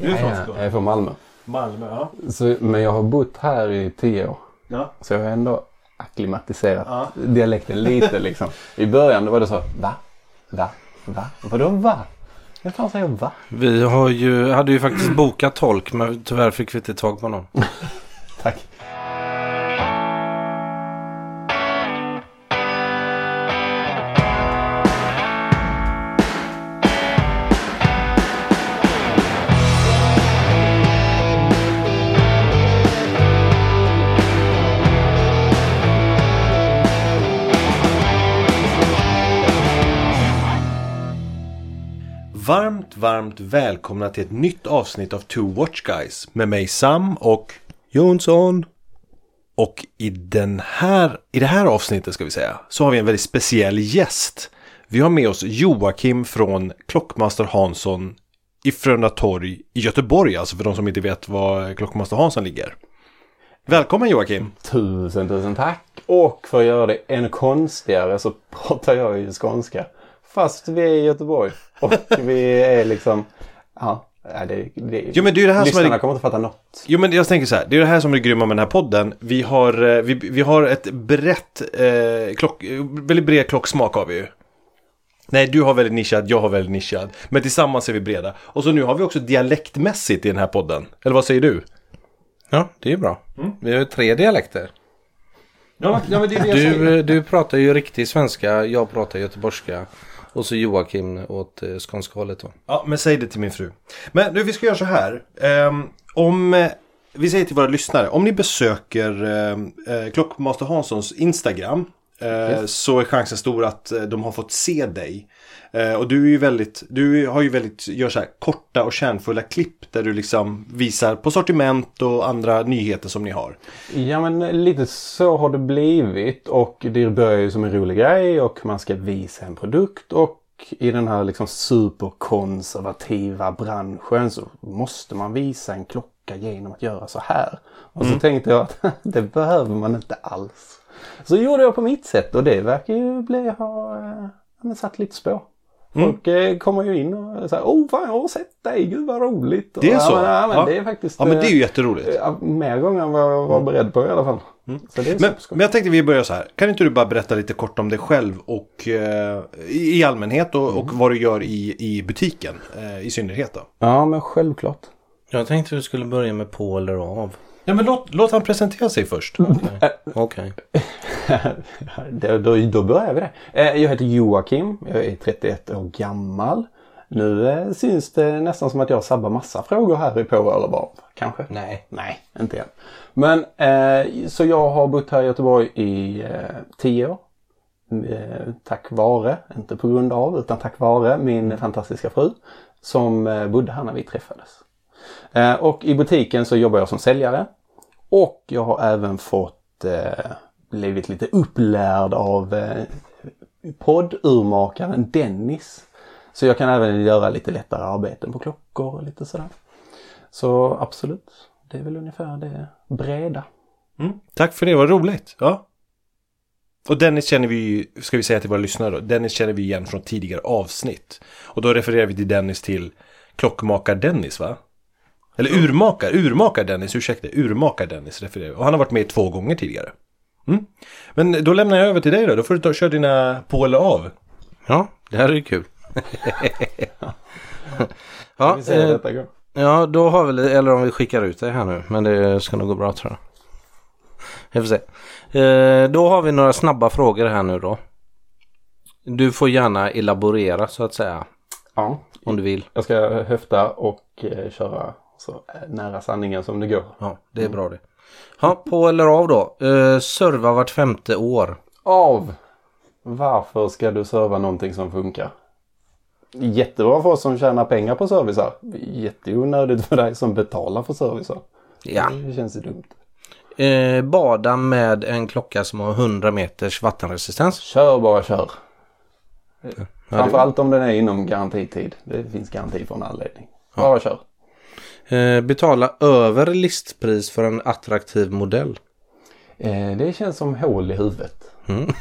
Du är från Skåne? jag är från Malmö. Malmö, ja. Så, men jag har bott här i tio år. Ja. Så jag har ändå akklimatiserat Ja. dialekten lite liksom. I början då var det så va? Va? Va? Vadå va? Vem fan säger va? Vi har ju, hade ju faktiskt bokat tolk men tyvärr fick vi inte tag på någon. Tack. Varmt, varmt välkomna till ett nytt avsnitt av Two Watch Guys med mig Sam och Jonsson. Och i, den här, i det här avsnittet ska vi säga så har vi en väldigt speciell gäst. Vi har med oss Joakim från Klockmaster Hansson i Frölunda Torg i Göteborg, alltså för de som inte vet var Klockmaster Hansson ligger. Välkommen Joakim! Tusen, tusen tack. Och för att göra det ännu konstigare så pratar jag ju skånska. Fast vi är i Göteborg. Och vi är liksom... Ja, det, det, Jo, men det är det här som är- lyssnarna kommer inte fatta något. Jo men jag tänker så här, det är det här som är grymma med den här podden. Vi har, eh, vi, vi har ett brett, eh, klock, väldigt bred klocksmak har vi ju. Nej, du har väldigt nischad, jag har väldigt nischad. Men tillsammans är vi breda. Och så nu har vi också dialektmässigt i den här podden. Eller vad säger du? Ja, det är ju bra. Vi har ju tre dialekter. Ja, ja men det är det Du, du pratar ju riktig svenska, jag pratar göteborgska. Och så Joakim åt eh, skånska hållet då. Ja, men säg det till min fru. Men nu, vi ska göra så här. Um, om, eh, vi säger till våra lyssnare, om ni besöker eh, eh Klockmaster Hanssons Instagram eh, så är chansen stor att eh, de har fått se dig. Eh, och du är ju väldigt, du har ju väldigt, gör så här korta och kärnfulla klipp där du liksom visar på sortiment och andra nyheter som ni har. Ja men lite så har det blivit och det börjar ju som en rolig grej och man ska visa en produkt och i den här liksom superkonservativa branschen så måste man visa en klocka genom att göra så här. Och så tänkte jag att det behöver man inte alls. Så gjorde jag på mitt sätt och det verkar ju bli ha eh, satt lite spår. Folk eh, kommer ju in och säger Åh fan jag har sett dig, gud vad roligt. Det är så? Ja, men, ja, men Ja. det är faktiskt Ja men det är ju eh, jätteroligt. Ja, mer gånger än vad jag var beredd på i alla fall. Så det är Men, men jag tänkte vi börjar så här. Kan inte du bara berätta lite kort om dig själv och eh, i, allmänhet och, och vad du gör i, i butiken eh, i synnerhet då? Ja, men självklart. Jag tänkte du skulle börja med på eller av. Ja men låt, låt han presentera sig först. Okej. då, då, då börjar vi det. Eh, Jag heter Joakim, jag är 31 år gammal. Nu eh, syns det nästan som att jag sabbar massa frågor här i på eller av. Kanske? Nej. Nej, inte än. Men eh, så jag har bott här i Göteborg i eh, tio år. Eh, tack vare, inte på grund av, utan tack vare min fantastiska fru som eh, bodde här när vi träffades. Eh, och i butiken så jobbar jag som säljare. Och jag har även fått eh, blivit lite upplärd av eh, poddurmakaren Dennis. Så jag kan även göra lite lättare arbeten på klockor och lite sådär. Så absolut, det är väl ungefär det breda. Mm. Tack för det, vad roligt. Ja. Och Dennis känner vi ska vi säga till våra lyssnare då, Dennis känner vi igen från tidigare avsnitt. Och då refererar vi till Dennis till Klockmakar-Dennis va? Eller urmakar, urmakar-Dennis, ursäkta, urmakar-Dennis refererar vi. Och han har varit med två gånger tidigare. Mm. Men då lämnar jag över till dig då, då får du ta, köra dina på eller av. Ja, det här är ju kul. ja, Vi eh, ja, då har vi, eller om vi skickar ut det här nu. Men det ska nog gå bra tror jag. Jag får se. Eh, då har vi några snabba frågor här nu då. Du får gärna elaborera så att säga. Ja, Om du vill. jag ska höfta och eh, köra så eh, nära sanningen som det går. Ja, det är bra det. Ja, på eller av då. Eh, serva vart femte år. Av! Varför ska du serva någonting som funkar? Jättebra för oss som tjänar pengar på servicer. Jätteonödigt för dig som betalar för servicer. Ja. Det känns ju dumt. Eh, bada med en klocka som har 100 meters vattenresistens. Kör bara kör. Ja, Framförallt om den är inom garantitid. Det finns garanti för en anledning. Bara kör. Eh, betala över listpris för en attraktiv modell. Eh, det känns som hål i huvudet. Mm.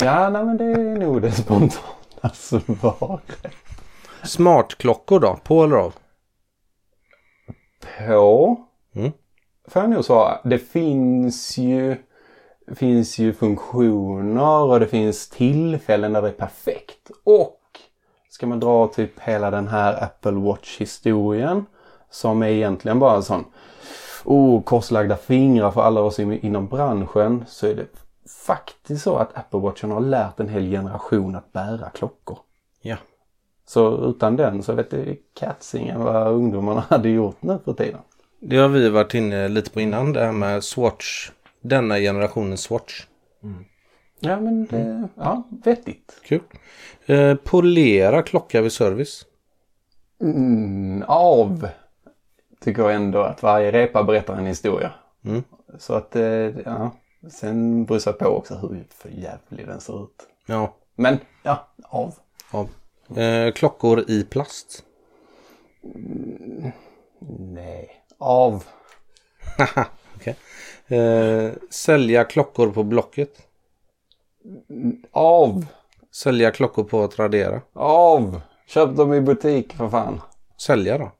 Ja, nej men det är nog det spontana svaret. Smartklockor då? På eller av? på. Mm. Får jag nog svara. Det finns ju, finns ju funktioner och det finns tillfällen där det är perfekt. Och ska man dra typ hela den här Apple Watch-historien som är egentligen bara sån oh, korslagda fingrar för alla oss inom branschen så är det faktiskt så att Apple Watchen har lärt en hel generation att bära klockor. Ja. Så utan den så vet det katsingen vad ungdomarna hade gjort nu för tiden. Det har vi varit inne lite på innan. Det här med Swatch. Denna generationens Swatch. Ja men det, ja, vettigt. Kul. Eh, polera klocka vid service. Mm, av tycker ändå att varje repa berättar en historia. Mm. Så att, eh, ja. Sen beror det på också hur för jävlig den ser ut. Ja. Men, ja, av. ja. Eh, klockor i plast. Nej. Av. Okej. Eh, sälja klockor på Blocket. Av. Sälja klockor på Tradera. Av. Köp dem i butik för fan. Sälja då?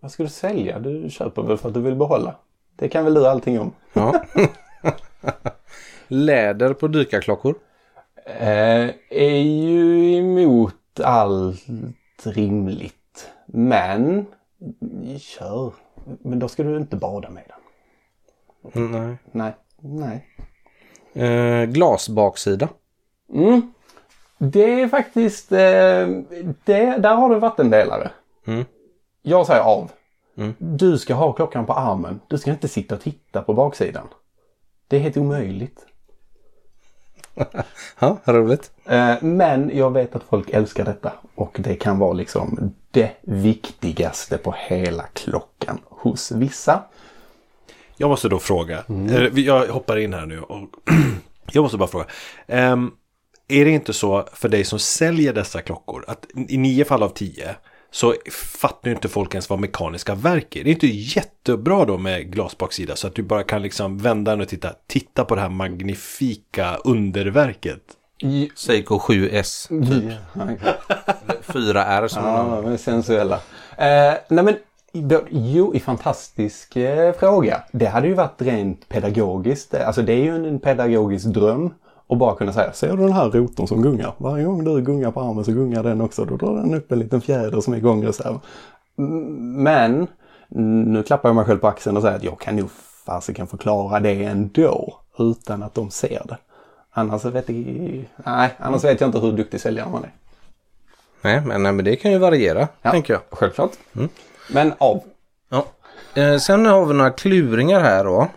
Vad ska du sälja? Du köper väl för att du vill behålla. Det kan väl du allting om. Ja. Läder på dykarklockor. Eh, är ju emot allt rimligt. Men, kör. Men då ska du inte bada med den. Nej. Nej. Nej. Eh, glasbaksida. Mm. Det är faktiskt, eh, det, där har du en vattendelare. Mm. Jag säger av. Mm. Du ska ha klockan på armen. Du ska inte sitta och titta på baksidan. Det är helt omöjligt. Ja, roligt. Eh, Men jag vet att folk älskar detta och det kan vara liksom det viktigaste på hela klockan hos vissa. Jag måste då fråga. Eh, Jag hoppar in här nu och jag måste bara fråga. Ehm, är det inte så för dig som säljer dessa klockor att i nio fall av tio så fattar ju inte folk ens vad mekaniska verk är. Det är inte jättebra då med glasbaksida så att du bara kan liksom vända den och titta. Titta på det här magnifika underverket. Seiko 7S. Ja, 4R som Ja, de är sensuella. Eh, nej men, jo, i fantastisk eh, fråga. Det hade ju varit rent pedagogiskt. Alltså det är ju en, en pedagogisk dröm. Och bara kunna säga, ser du den här rotorn som gungar? Varje gång du gungar på armen så gungar den också. Då drar den upp en liten fjäder som är gångreserv. Mm, Men, nu klappar jag mig själv på axeln och säger att jag kan nog fasiken förklara det ändå. Utan att de ser det. Annars vet jag, nej, annars vet jag inte hur duktig säljare man är. Nej men, nej, men det kan ju variera, Ja. tänker jag. Självklart. Men av. Ja. Eh, sen har vi några kluringar här då.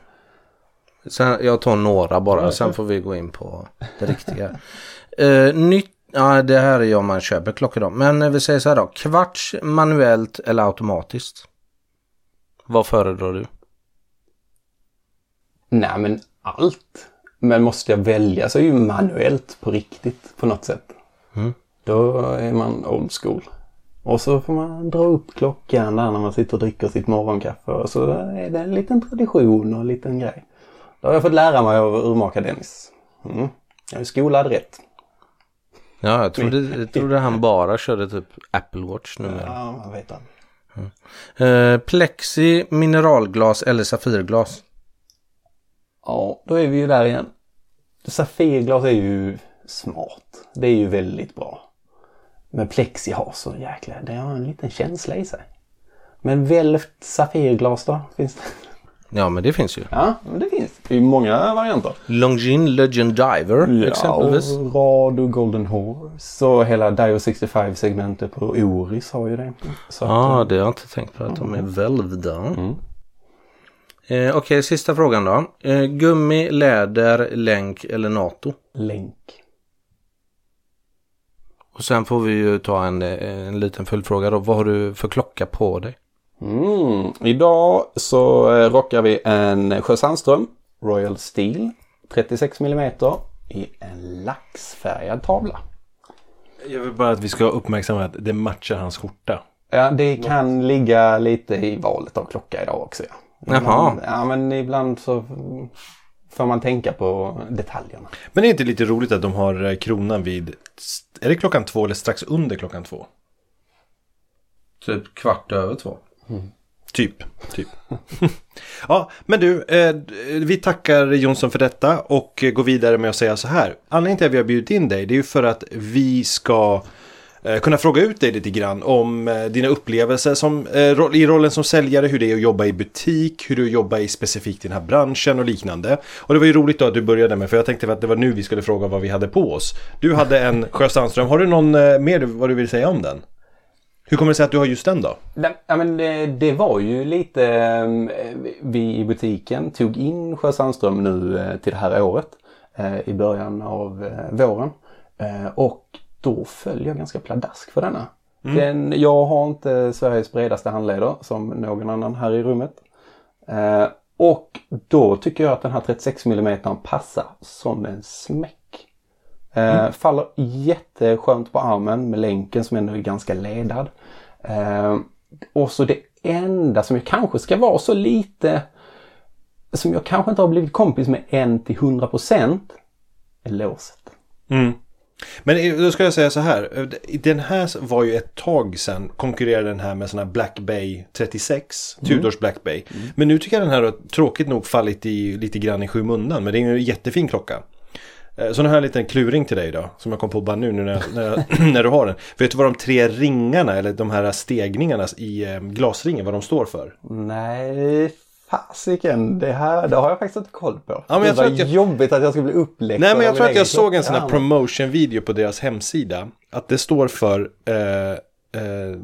Sen, jag tar några bara, sen får vi gå in på det riktiga. Eh, nytt, ja det här är ju om man köper klockor då. Men eh, vi säger så här då, kvarts manuellt eller automatiskt? Vad föredrar du? Nej men allt. Men måste jag välja så är ju manuellt på riktigt på något sätt. Mm. Då är man old school. Och så får man dra upp klockan där när man sitter och dricker sitt morgonkaffe. Och så är det en liten tradition och en liten grej. Det har jag fått lära mig av urmaka Dennis. Mm. Jag är skolad rätt. Ja, jag trodde, jag trodde han bara körde typ Apple Watch nu. Ja, man vet det. Eh, plexi, mineralglas eller safirglas? Ja, då är vi ju där igen. Safirglas är ju smart. Det är ju väldigt bra. Men plexi har så jäkla, det har en liten känsla i sig. Men välvt safirglas då? Finns det? Ja, men det finns ju. Ja, men det finns. Det är många varianter. Longines Legend Diver exempelvis. och Rado Golden Horse och hela Dio 65-segmentet på Oris har ju det. Så att, Ja, det har jag inte tänkt på att de är välvda. Eh, Okej, sista frågan då. Eh, gummi, läder, länk eller NATO? länk. Och sen får vi ju ta en, eh, en liten följdfråga då. Vad har du för klocka på dig? Mm. Idag så eh, rockar vi en Sjö Sandström Royal Steel 36 mm i en laxfärgad tavla. Jag vill bara att vi ska uppmärksamma att det matchar hans skjorta. Ja, det kan ligga lite i valet av klocka idag också. Ja. Jaha. Ja, men ibland så får man tänka på detaljerna. Men det är inte lite roligt att de har eh, kronan vid, är det klockan två eller strax under klockan två? Typ kvart över två. Typ, typ. ja, men du, eh, vi tackar Jonsson för detta och går vidare med att säga så här. Anledningen till att vi har bjudit in dig, det är ju för att vi ska eh, kunna fråga ut dig lite grann om eh, dina upplevelser som, eh, roll- i rollen som säljare, hur det är att jobba i butik, hur du jobbar i specifikt i den här branschen och liknande. Och det var ju roligt då att du började med, för jag tänkte att det var nu vi skulle fråga vad vi hade på oss. Du hade en Sjö Sandström, har du någon eh, mer vad du vill säga om den? Hur kommer det sig att du har just den då? Ja, men det, det var ju lite, eh, vi i butiken tog in Sjö Sandström nu eh, till det här året eh, i början av våren. Och då föll jag ganska pladask för denna. Den, jag har inte Sveriges bredaste handleder som någon annan här i rummet. Och då tycker jag att den här 36 mm passar som en smäck. Eh, Faller jätteskönt på armen med länken som ändå är ganska ledad. Eh, och så det enda som jag kanske ska vara så lite som jag kanske inte har blivit kompis med än till 100% är låset. Men eh, då ska jag säga så här. Den här var ju ett tag sedan konkurrerade den här med såna här Black Bay 36. Tudors Black Bay. Men nu tycker jag den här har tråkigt nog fallit i, lite grann i skymundan. Men det är en jättefin klocka. Eh, Så nu har jag en liten kluring till dig då. Som jag kom på bara nu, nu när, jag, när, jag, när du har den. Vet du vad de tre ringarna eller de här stegningarna i eh, glasringen, vad de står för? Nej, fasiken. Det här det har jag faktiskt inte koll på. Ja, men jag det tror var att jag- jobbigt att jag skulle bli uppläckt. Nej men jag tror att jag såg en sån här promotion-video på deras hemsida. Att det står för eh, eh,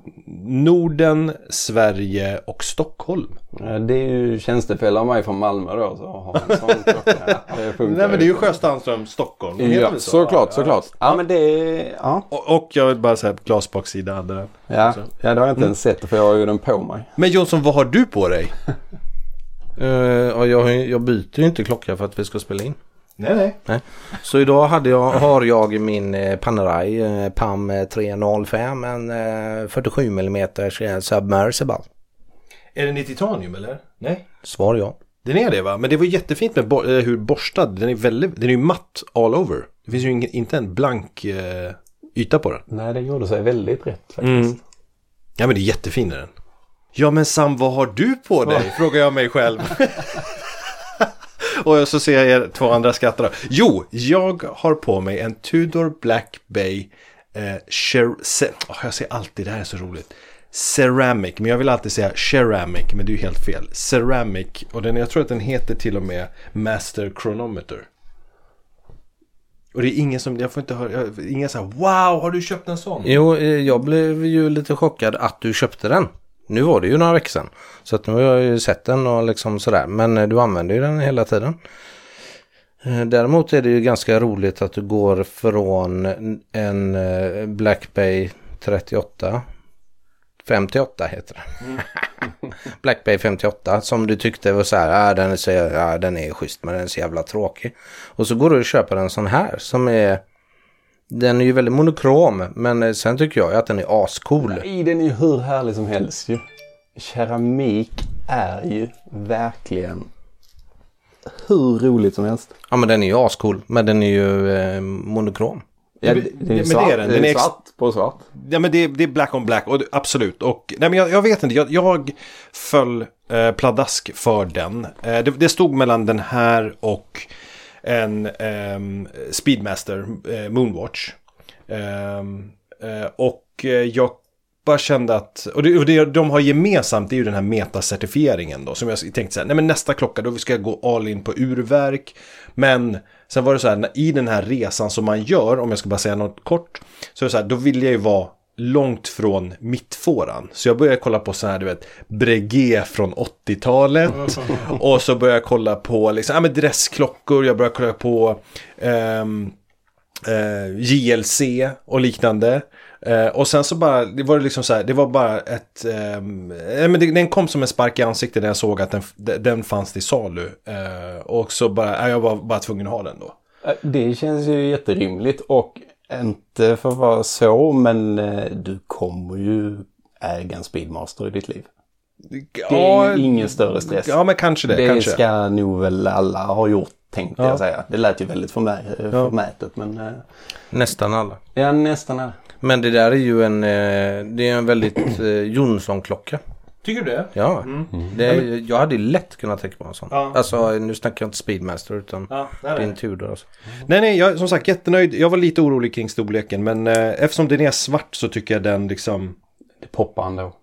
Norden, Sverige och Stockholm. Ja, Det är ju tjänstefel av mig från Malmö då. Så har en sån klocka. Det funkar Nej men det är ju Sjöstrandström, Stockholm. Ja, så? såklart, Ja, såklart. Ja, men det är... Ja, Och, och jag vill bara säga att glasbaksida hade den. ja, Så. ja det har jag inte ens sett för jag har ju den på mig. Men Jonsson, vad har du på dig? Eh, ja, jag, jag byter ju inte klocka för att vi ska spela in. Nej, nej. Nej. Så idag hade jag, har jag min eh, Panerai eh, PAM 305 en eh, 47 mm Submersible. Är den i titanium eller? Nej. Svar ja. Den är det va? Men det var jättefint med bo- hur borstad. Den är väldigt, den är ju matt all over. Det finns ju ingen, inte en blank eh, yta på den. Nej, det gjorde sig väldigt rätt faktiskt. Mm. Ja men det är jättefin är den. Ja men Sam, vad har du på dig? Frågar jag mig själv. Och så ser jag er två andra skrattar. då. Jo, jag har på mig en Tudor Black Bay eh, cer- oh, Jag säger alltid, det här är så roligt. Ceramic, men jag vill alltid säga ceramic, men det är ju helt fel. Ceramic, och den, jag tror att den heter till och med Master Chronometer. Och det är ingen som, jag får inte höra, ingen ingen säger wow, har du köpt en sån? Jo, eh, jag blev ju lite chockad att du köpte den. Nu var det ju några veckor sedan. Så att nu har jag ju sett den och liksom sådär. Men eh, du använder ju den hela tiden. Eh, Däremot är det ju ganska roligt att du går från en eh, Black Bay 38 58 heter det. Black Bay 58 som du tyckte var så här, ah, den, är så, ah, den är schysst men den är så jävla tråkig. Och så går du och köper en sån här som är den är ju väldigt monokrom men eh, sen tycker jag att den är ascool. Nej, den är ju hur härlig som helst ju. Keramik är ju verkligen hur roligt som helst. Ja men den är ju ascool men den är ju eh, monokrom. Ja, men- det, det är svart, det är den. Den är svart på svart. Ja men det, det är black on black, och absolut. Och, nej, men jag, jag vet inte, jag, jag föll eh, pladask för den. Eh, det, det stod mellan den här och en eh, Speedmaster eh, Moonwatch. Ehm, eh, och eh, jag bara kände att, och det, och det de har gemensamt det är ju den här metacertifieringen då. Som jag tänkte så här, nej men nästa klocka då ska jag gå all in på urverk. Men sen var det så här, i den här resan som man gör, om jag ska bara säga något kort. Så är det så här, då vill jag ju vara långt från mittfåran. Så jag började kolla på så här, du vet, Breguet från 80-talet. och så började jag kolla på liksom, ja men dressklockor, jag började kolla på ehm, eh, JLC och liknande. Eh, och sen så bara, det var det liksom så här, det var bara ett, ehm, eh, men det, den kom som en spark i ansiktet när jag såg att den, den fanns till salu. Eh, och så bara, jag var bara tvungen att ha den då. Det känns ju jätterimligt och inte för att vara så men eh, du kommer ju äga en Speedmaster i ditt liv. Det är ju ingen större stress. Ja men kanske det, det kanske. ska nog väl alla ha gjort tänkte Ja. jag säga. Det lät ju väldigt förmä- förmätet men eh, Nästan alla. ja nästan är. Men det där är ju en, eh, det är en väldigt eh, Jonsson-klocka. Tycker du det? Ja, det, jag hade lätt kunnat tänka mig en sån. Ja. Alltså nu snackar jag inte Speedmaster utan Ja, nej, din Tudor. Alltså. Nej, nej, jag är som sagt jättenöjd. Jag var lite orolig kring storleken, men eh, eftersom den är svart så tycker jag den liksom... Det poppar ändå.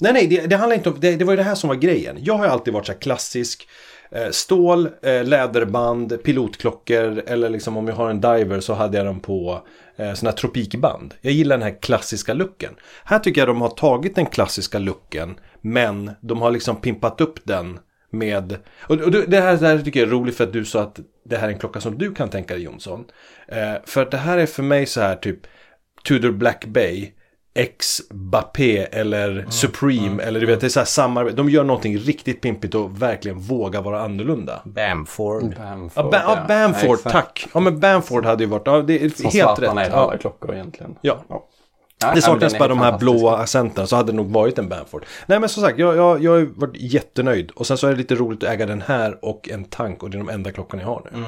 Nej, nej, det, det handlar inte om... Det, det var ju det här som var grejen. Jag har ju alltid varit så här klassisk. Eh, stål, eh, läderband, pilotklockor eller liksom om jag har en diver så hade jag den på eh, sådana här tropikband. Jag gillar den här klassiska looken. Här tycker jag de har tagit den klassiska looken men de har liksom pimpat upp den med... Och, och det, här, det här tycker jag är roligt för att du sa att det här är en klocka som du kan tänka dig Jonsson. Eh, för att det här är för mig så här typ Tudor Black Bay X Bappé eller Supreme eller du vet det är så här samarbete. De gör någonting riktigt pimpigt och verkligen vågar vara annorlunda. Bamford. Bamford, Ja, ba- ja, Bamford, exakt. tack. Ja men Bamford hade ju varit, ja det är Som helt rätt. Ja. alla klockor egentligen. Ja. Ja. Det saknas bara de här blåa accenterna så hade det nog varit en Bamford. Nej men som sagt, jag, jag, jag har ju varit jättenöjd. Och sen så är det lite roligt att äga den här och en tank och det är de enda klockorna jag har nu.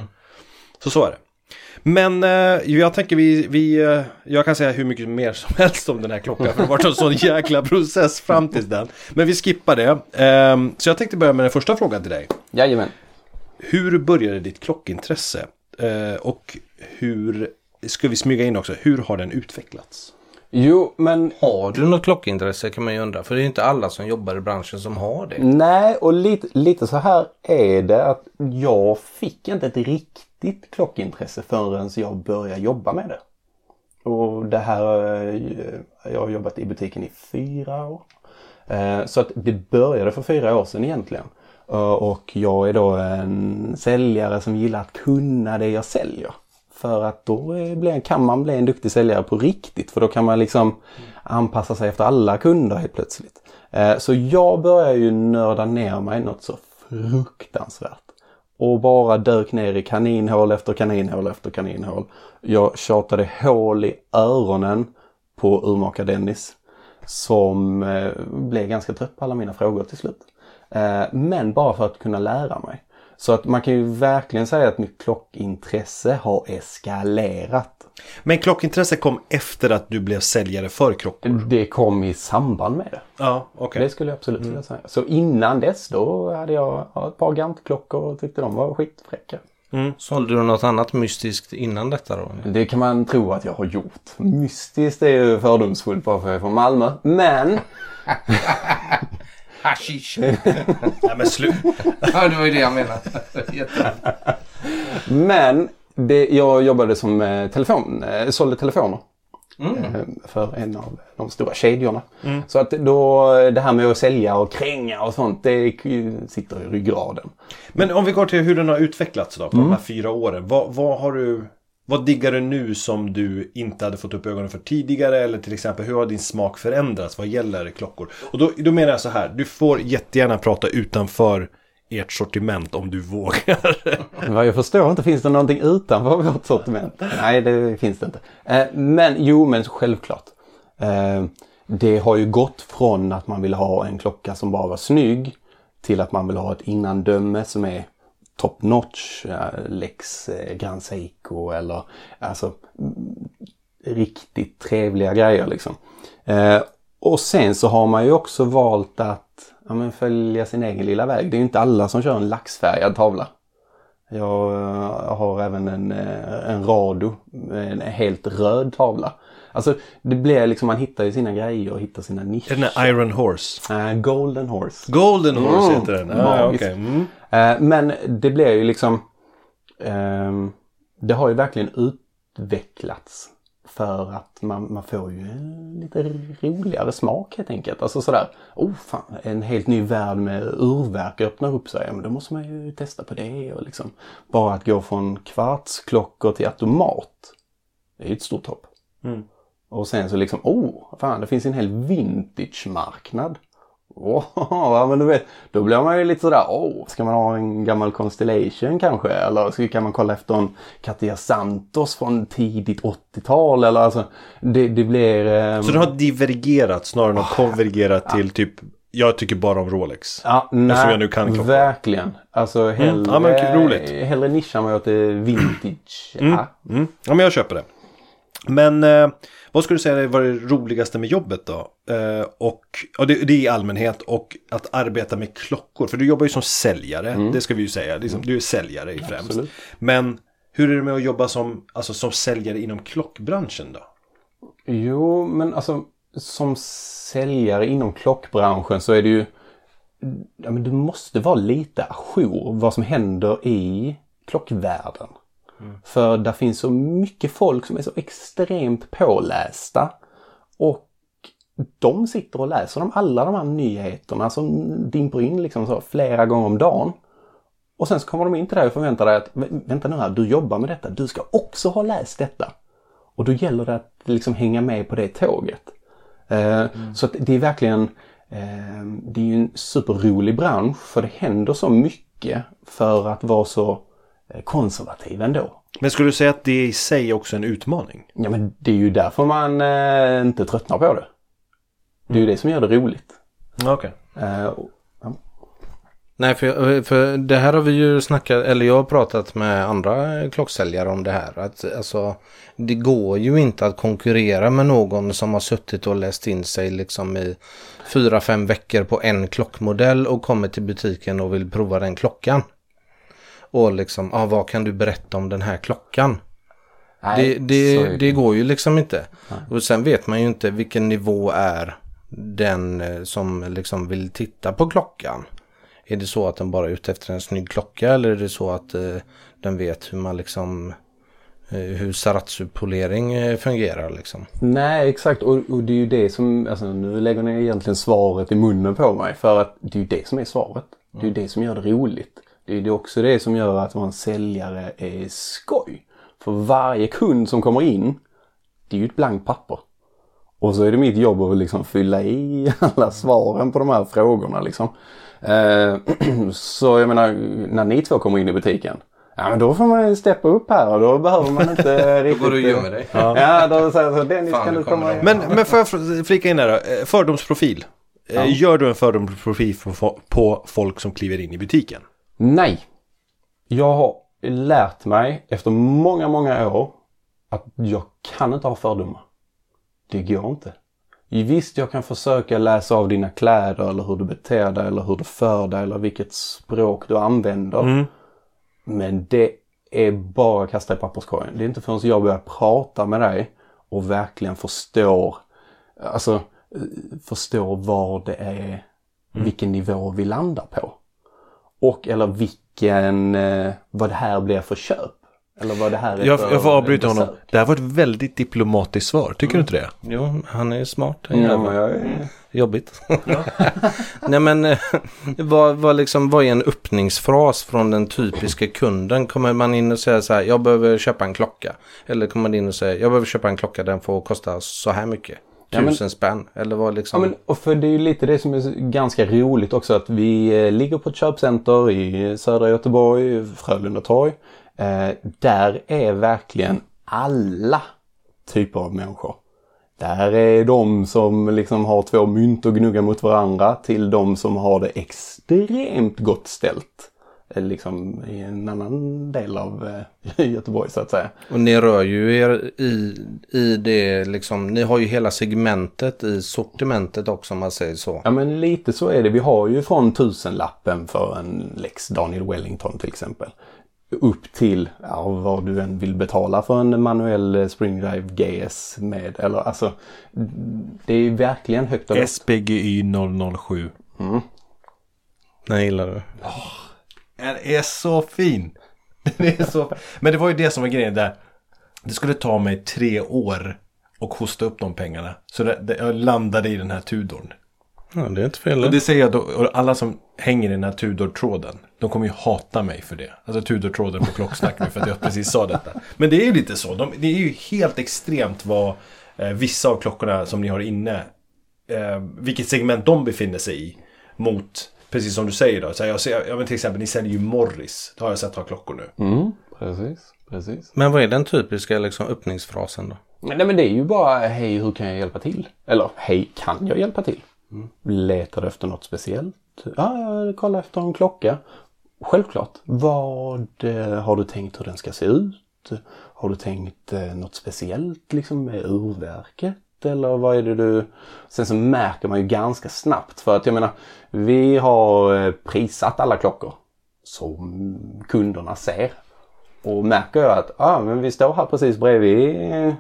Så så är det. Men eh, jag tänker vi, vi eh, jag kan säga hur mycket mer som helst om den här klockan. För det har varit en sån jäkla process fram tills den. Men vi skippar det. Ehm, så jag tänkte börja med den första frågan till dig. Jajamän. Hur började ditt klockintresse? Eh, och hur, ska vi smyga in också, hur har den utvecklats? Jo, men Har du något klockintresse kan man ju undra. För det är inte alla som jobbar i branschen som har det. Nej, och lite, lite så här är det att jag fick inte ett riktigt klockintresse förrän jag började jobba med det. Och det här, eh, jag har jobbat i butiken i fyra år. Eh, så att det började för fyra år sedan egentligen. Eh, och jag är då en säljare som gillar att kunna det jag säljer. För att då blir- kan man bli en duktig säljare på riktigt. För då kan man liksom anpassa sig efter alla kunder helt plötsligt. Så jag börjar ju nörda ner mig något så fruktansvärt. Och bara dök ner i kaninhål efter kaninhål efter kaninhål. Jag tjatade hål i öronen på urmakar Dennis. Som eh, blev ganska trött på alla mina frågor till slut. Eh, men bara för att kunna lära mig. Så att man kan ju verkligen säga att mitt klockintresse har eskalerat. Men klockintresse kom efter att du blev säljare för klockor? Det kom i samband med det. Ja, okej. Det skulle jag absolut vilja säga. Så innan dess då hade jag ja, ett par Gantt-klockor och tyckte de var skitfräcka. Sålde du något annat mystiskt innan detta då? Det kan man tro att jag har gjort. Mystiskt är ju fördomsfullt bara för jag är från Malmö. Men Hashish! Nej, men slut. ja, det var ju det jag menade. Men det, jag jobbade som eh, telefon, eh, sålde telefoner. Eh, För en av de stora kedjorna. Så att då det här med att sälja och kränga och sånt det sitter i ryggraden. Men om vi går till hur den har utvecklats då på de här fyra åren. Vad, vad har du... Vad diggar du nu som du inte hade fått upp ögonen för tidigare? Eller till exempel hur har din smak förändrats vad gäller klockor? Och då, då menar jag så här. Du får jättegärna prata utanför ert sortiment om du vågar. Vad jag förstår inte finns det någonting utanför vårt sortiment. Nej, det finns det inte. Eh, men jo, men självklart. Eh, det har ju gått från att man vill ha en klocka som bara var snygg till att man vill ha ett innandöme som är top notch, eh, Lex Grand Seiko eller alltså riktigt trevliga grejer liksom. Och sen så har man ju också valt att ja, men följa sin egen lilla väg. Det är ju inte alla som kör en laxfärgad tavla. Jag eh, har även en, eh, en Rado, en helt röd tavla. Alltså det blir liksom, man hittar ju sina grejer och hittar sina nischer. den här Iron Horse. Eh, Golden Horse. Golden Horse Mm. heter den. Ah, okej. mm. Eh, Men det blir ju liksom ehm, Det har ju verkligen utvecklats för att man, man får ju lite roligare smak helt enkelt. Alltså sådär, oh fan, en helt ny värld med urverk öppnar upp sig. Ja, men då måste man ju testa på det och liksom bara att gå från kvartsklockor till automat. Det är ju ett stort hopp. Mm. Och sen så liksom, oh, fan det finns en hel vintage-marknad. Åh, ja, men du vet, då blir man ju lite sådär, åh, ska man ha en gammal Constellation kanske? Eller så kan man kolla efter en Cartier Santos från tidigt 80-tal eller alltså, det, det blir... ehm, Så den har divergerat snarare än att konvergerat till typ Jag tycker bara om Rolex. Ja, nej, jag nu kan klockor. verkligen. Alltså hellre, Ja, men roligt. hellre nischar man åt det vintage. Ja. Mm. Ja men jag köper det. Men eh, vad skulle du säga var det roligaste med jobbet då? Eh, och ja, det, det är i allmänhet och att arbeta med klockor. För du jobbar ju som säljare, det ska vi ju säga. Liksom, du är säljare i främst. Absolut. Men hur är det med att jobba som, alltså, som säljare inom klockbranschen då? Jo, men alltså som säljare inom klockbranschen så är det ju... Ja, men du måste vara lite ajour vad som händer i klockvärlden. För där finns så mycket folk som är så extremt pålästa. Och de sitter och läser om alla de här nyheterna som dimper in liksom så flera gånger om dagen. Och sen så kommer de in till dig och förväntar dig att "Vä- vänta nu här, du jobbar med detta, du ska också ha läst detta. Och då gäller det att liksom hänga med på det tåget. Eh, Så att det är verkligen, eh, det är ju en superrolig bransch för det händer så mycket för att vara så konservativ ändå. Men skulle du säga att det i sig är också en utmaning? Ja men det är ju därför man eh, inte tröttnar på det. Det är ju det som gör det roligt. Okej. Eh, och- Nej, för, för det här har vi ju snackat, eller jag har pratat med andra klocksäljare om det här. Att alltså, det går ju inte att konkurrera med någon som har suttit och läst in sig liksom i fyra, fem veckor på en klockmodell och kommer till butiken och vill prova den klockan. Och liksom, ah, vad kan du berätta om den här klockan? Nej, Det, det, det går ju liksom inte. Och sen vet man ju inte vilken nivå är den eh, som liksom vill titta på klockan. Är det så att den bara är ute efter en snygg klocka eller är det så att eh, den vet hur man liksom eh, hur Saratsu-polering eh, fungerar liksom. Nej, exakt. Och, och det är ju det som, alltså nu lägger ni egentligen svaret i munnen på mig. För att det är ju det som är svaret. Det är ju det som gör det roligt. Det är också det som gör att vara en säljare är skoj. För varje kund som kommer in, det är ju ett blankt papper. Och så är det mitt jobb att liksom fylla i alla svaren på de här frågorna liksom. Eh, så jag menar, när ni två kommer in i butiken. Ja men då får man ju steppa upp här och då behöver man inte riktigt... går du och gömmer dig. Ja, ja då säger jag så Dennis Fan, kan du komma in? Men, men får jag flika in där då? Eh, Fördomsprofil. Eh, Gör du en fördomsprofil på folk som kliver in i butiken? Nej. Jag har lärt mig efter många, många år att jag kan inte ha fördomar. Det går inte. Visst, jag kan försöka läsa av dina kläder eller hur du beter dig eller hur du för dig eller vilket språk du använder. Men det är bara att kasta i papperskorgen. Det är inte förrän jag börjar prata med dig och verkligen förstår, alltså eh, förstår vad det är, vilken nivå vi landar på. Och eller vilken, eh, vad det här blir för köp. Eller vad det här är Jag, för jag får avbryta besök. honom. Det här var ett väldigt diplomatiskt svar. Tycker du inte det? Jo, han är smart. den Ja, men jag är... Jobbigt. Nej men eh, vad, vad, liksom, vad är en öppningsfras från den typiska kunden? Kommer man in och säger så här, jag behöver köpa en klocka. Eller kommer man in och säger, jag behöver köpa en klocka, den får kosta så här mycket. Ja, Tusen spänn. Eller vad Ja, liksom. men, och för det är ju lite det som är ganska roligt också att vi eh, ligger på ett köpcenter i södra Göteborg, Frölunda torg. Eh, där är verkligen alla typer av människor. Där är de som liksom har två mynt och gnuggar mot varandra till de som har det extremt gott ställt. Eh, Liksom i en annan del av eh, Göteborg så att säga. Och ni rör ju er i, i det liksom, ni har ju hela segmentet i sortimentet också om man säger så. Ja men lite så är det. Vi har ju från tusenlappen för en Lex Daniel Wellington till exempel. Upp till ja, vad du än vill betala för en manuell eh, Springdrive GS med. Eller alltså det är ju verkligen högt och lågt. SPGY 007. Den gillar du. Den är så fin. Den är så... Men det var ju det som var grejen där. Det skulle ta mig tre år och hosta upp de pengarna. Så det, det, jag landade i den här Tudorn. Ja, det är inte fel. Och det säger jag då, och alla som hänger i den här Tudor-tråden, de kommer ju hata mig för det. Alltså Tudor-tråden på Klocksnack nu för att jag precis sa detta. Men det är ju lite så. De, det är ju helt extremt vad eh, vissa av klockorna som ni har inne, eh, vilket segment de befinner sig i mot, precis som du säger då. Så jag ser, ja, men till exempel, ni säljer ju Morris. Det har jag sett ha klockor nu. Mm, precis, precis. Men vad är den typiska liksom, öppningsfrasen då? Nej men det är ju bara hej hur kan jag hjälpa till? Eller hej kan jag hjälpa till? Letar du efter något speciellt? Ja, jag kollar efter en klocka. Självklart. Vad eh, har du tänkt hur den ska se ut? Har du tänkt eh, något speciellt liksom med urverket? Eller vad är det du... Sen så märker man ju ganska snabbt för att jag menar vi har prisat prissatt alla klockor som kunderna ser. Och märker jag att ah, men vi står här precis bredvid eh,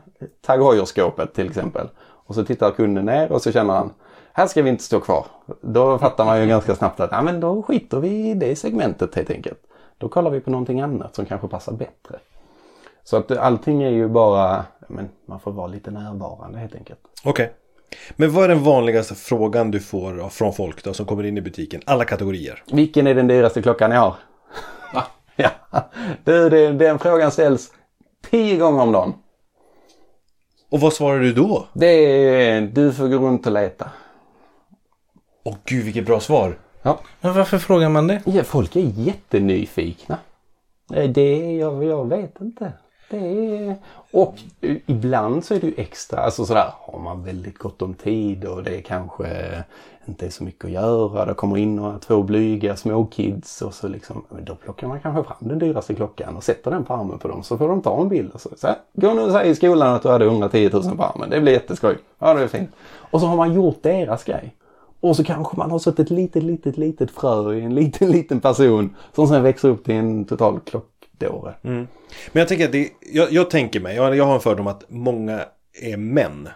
Tag Heuer-skåpet till exempel. Och så tittar kunden ner och så känner han här ska vi inte stå kvar. Då fattar man ju ganska snabbt att ah, men då skiter vi i det segmentet helt enkelt. Då kollar vi på någonting annat som kanske passar bättre. Så att allting är ju bara, men man får vara lite närvarande helt enkelt. Okej. Men vad är den vanligaste frågan du får från folk då som kommer in i butiken? Alla kategorier. Vilken är den dyraste klockan ni har? Va? Ja, du, det, den frågan ställs tio gånger om dagen. Och vad svarar du då? Det är, du får gå runt och leta. Åh gud vilket bra svar. Ja. Men varför frågar man det? ja, folk är jättenyfikna. Det är, jag, jag vet inte. Det är, och ibland så är det ju extra, alltså sådär, har man väldigt gott om tid och det kanske inte är så mycket att göra. Det kommer in några två blyga småkids och så liksom, då plockar man kanske fram den dyraste klockan och sätter den på armen på dem så får de ta en bild och så, så här, gå nu och säg i skolan att du hade 110 000 på armen. Det blir jätteskoj. Ja, det är fint. Och så har man gjort deras grej. Och så kanske man har sått ett litet, litet, litet frö i en liten, liten person som sen växer upp till en total klockdåre. Men jag tänker att det, jag, jag tänker mig, jag, jag har en fördom att många är män.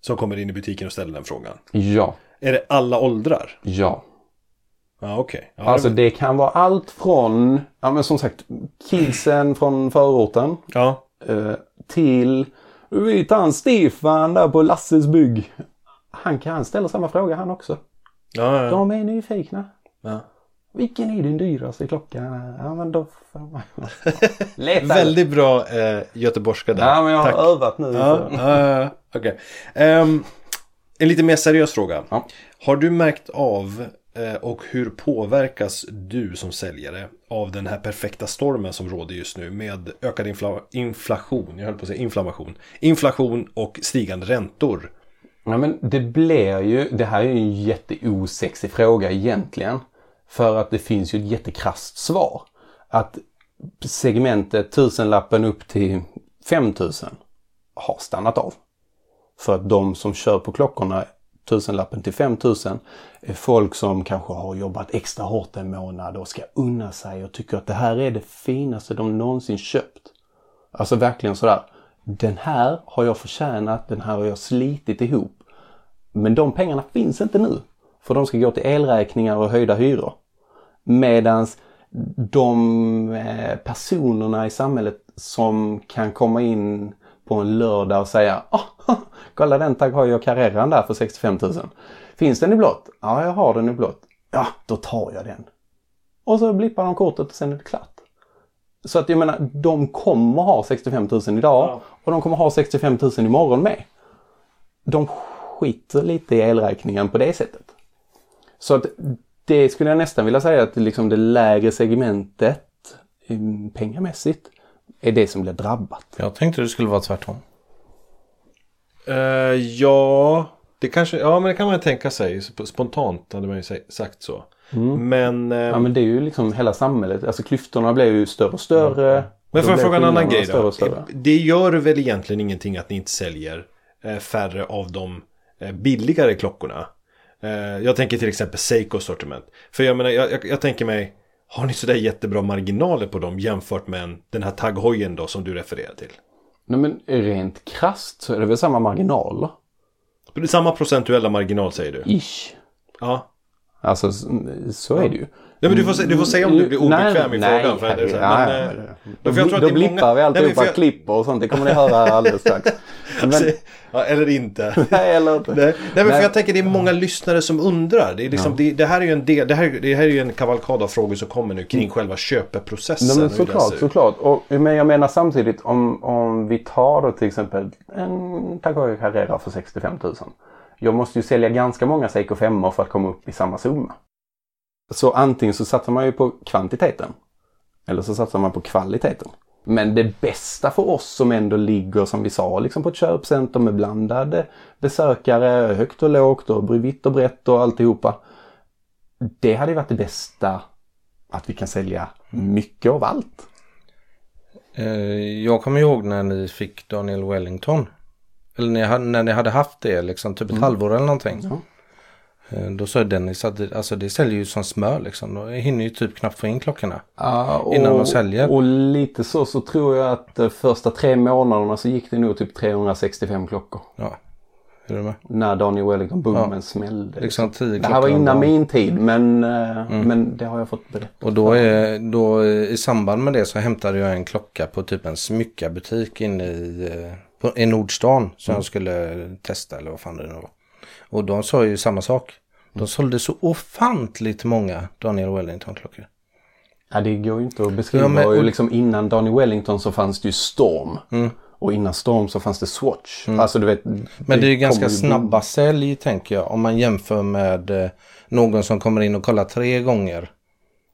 Som kommer in i butiken och ställer den frågan. Ja, Är det alla åldrar? ja. Ja okej. Ja, Alltså det- det kan vara allt från, ja men som sagt, kidsen från förorten ja. eh, till, vi tar en Stefan där på Lasses bygg. Han kan ställa samma fråga han också. Ja, ja, ja. De är nyfikna. ja. Vilken är din dyraste klocka? Ja men då får man... Leta. Väldigt bra eh, göteborgska där. Ja men jag har Tack. övat nu. Ja, ja, okej. Ehm, en lite mer seriös fråga. Ja. Har du märkt av eh, och hur påverkas du som säljare av den här perfekta stormen som råder just nu med ökad infla- inflation, jag höll på att säga inflammation, inflation och stigande räntor? Ja men det blir ju, det här är ju en jätteosexig fråga egentligen. För att det finns ju ett jättekrasst svar. Att segmentet tusenlappen upp till 5000 har stannat av. För att de som kör på klockorna tusenlappen till 5000 är folk som kanske har jobbat extra hårt en månad och ska unna sig och tycker att det här är det finaste de någonsin köpt. Alltså verkligen sådär. Den här har jag förtjänat, den här har jag slitit ihop. Men de pengarna finns inte nu. För de ska gå till elräkningar och höjda hyror. Medans de eh, personerna i samhället som kan komma in på en lördag och säga oh, kolla den Tag Heuer Carreran där för 65 000. Finns den i blått? Ja, jag har den i blått. Ja, då tar jag den. Och så blippar de kortet och sen är det klart. Så att jag menar, de kommer ha 65 000 idag och de kommer ha 65 000 imorgon med. De skiter lite i elräkningen på det sättet. Så att det skulle jag nästan vilja säga att liksom det lägre segmentet mm, pengamässigt är det som blir drabbat. Jag tänkte det skulle vara tvärtom. Eh, ja, det kanske, ja men det kan man tänka sig. Sp- Spontant hade man ju sagt så. Men, eh, Ja men det är ju liksom hela samhället, alltså klyftorna blir ju större och större. Men får jag fråga en annan grej större då? och större. Det gör väl egentligen ingenting att ni inte säljer eh, färre av de eh, billigare klockorna? Eh, jag tänker till exempel Seikos sortiment. För jag menar, jag, jag, jag tänker mig, har ni sådär jättebra marginaler på dem jämfört med en, den här Tag Heuern då som du refererar till? Nej men rent krasst så är det väl samma marginaler? Det är samma procentuella marginal säger du? Ish. Ja. Alltså så är det ju. Nej men du får, du får säga om du blir obekväm i nej, frågan. För nej, det, ja, ja, men, eh, det- för jag tror Då, att då blippar många- vi Nej, alltihopa jag- klipper och sånt. Det kommer ni höra alldeles strax. Men, ja, eller inte. nej, eller inte. Nej, nej men Nej. för jag tänker det är många lyssnare som undrar. Det, är liksom, det, det här är ju en del, det här, det här är ju en kavalkad av frågor som kommer nu kring själva köpeprocessen. Nej, men såklart, såklart. Och, men jag menar samtidigt om, om vi tar då till exempel en Tag Heuer Carrera för 65 000. Jag måste ju sälja ganska många Seiko 5 för att komma upp i samma summa. Så antingen så satsar man ju på kvantiteten. Eller så satsar man på kvaliteten. Men det bästa för oss som ändå ligger som vi sa liksom på ett köpcenter med blandade besökare, högt och lågt och vitt och brett och alltihopa. Det hade ju varit det bästa att vi kan sälja mycket av allt. Eh, jag kommer ihåg när ni fick Daniel Wellington. Eller när, ni hade haft det liksom typ ett halvår eller någonting. Ja. Eh, Då sa Dennis att det, alltså det säljer ju som smör liksom. Då hinner ju typ knappt få in klockorna. Ja, och, Innan de säljer. Och lite så så tror jag att de första tre månaderna så gick det nog typ 365 klockor. Ja, är du med? När Daniel Wellington-boomen Ja. smällde. Liksom tio det här var innan min tid men, eh, men det har jag fått berätta. Och då, är, då eh, i samband med det så hämtade jag en klocka på typ en smyckarbutik inne i, eh, på, i Nordstan som jag skulle testa eller vad fan det nu var. Och de sa ju samma sak. De sålde så ofantligt många Daniel Wellington-klockor. Ja, det går ju inte att beskriva. Ja, men- och liksom innan Daniel Wellington så fanns det ju Storm. Mm. Och innan Storm så fanns det Swatch. Alltså du vet. Men det är ju ganska ju- snabba sälj tänker jag. Om man jämför med eh, någon som kommer in och kollar tre gånger.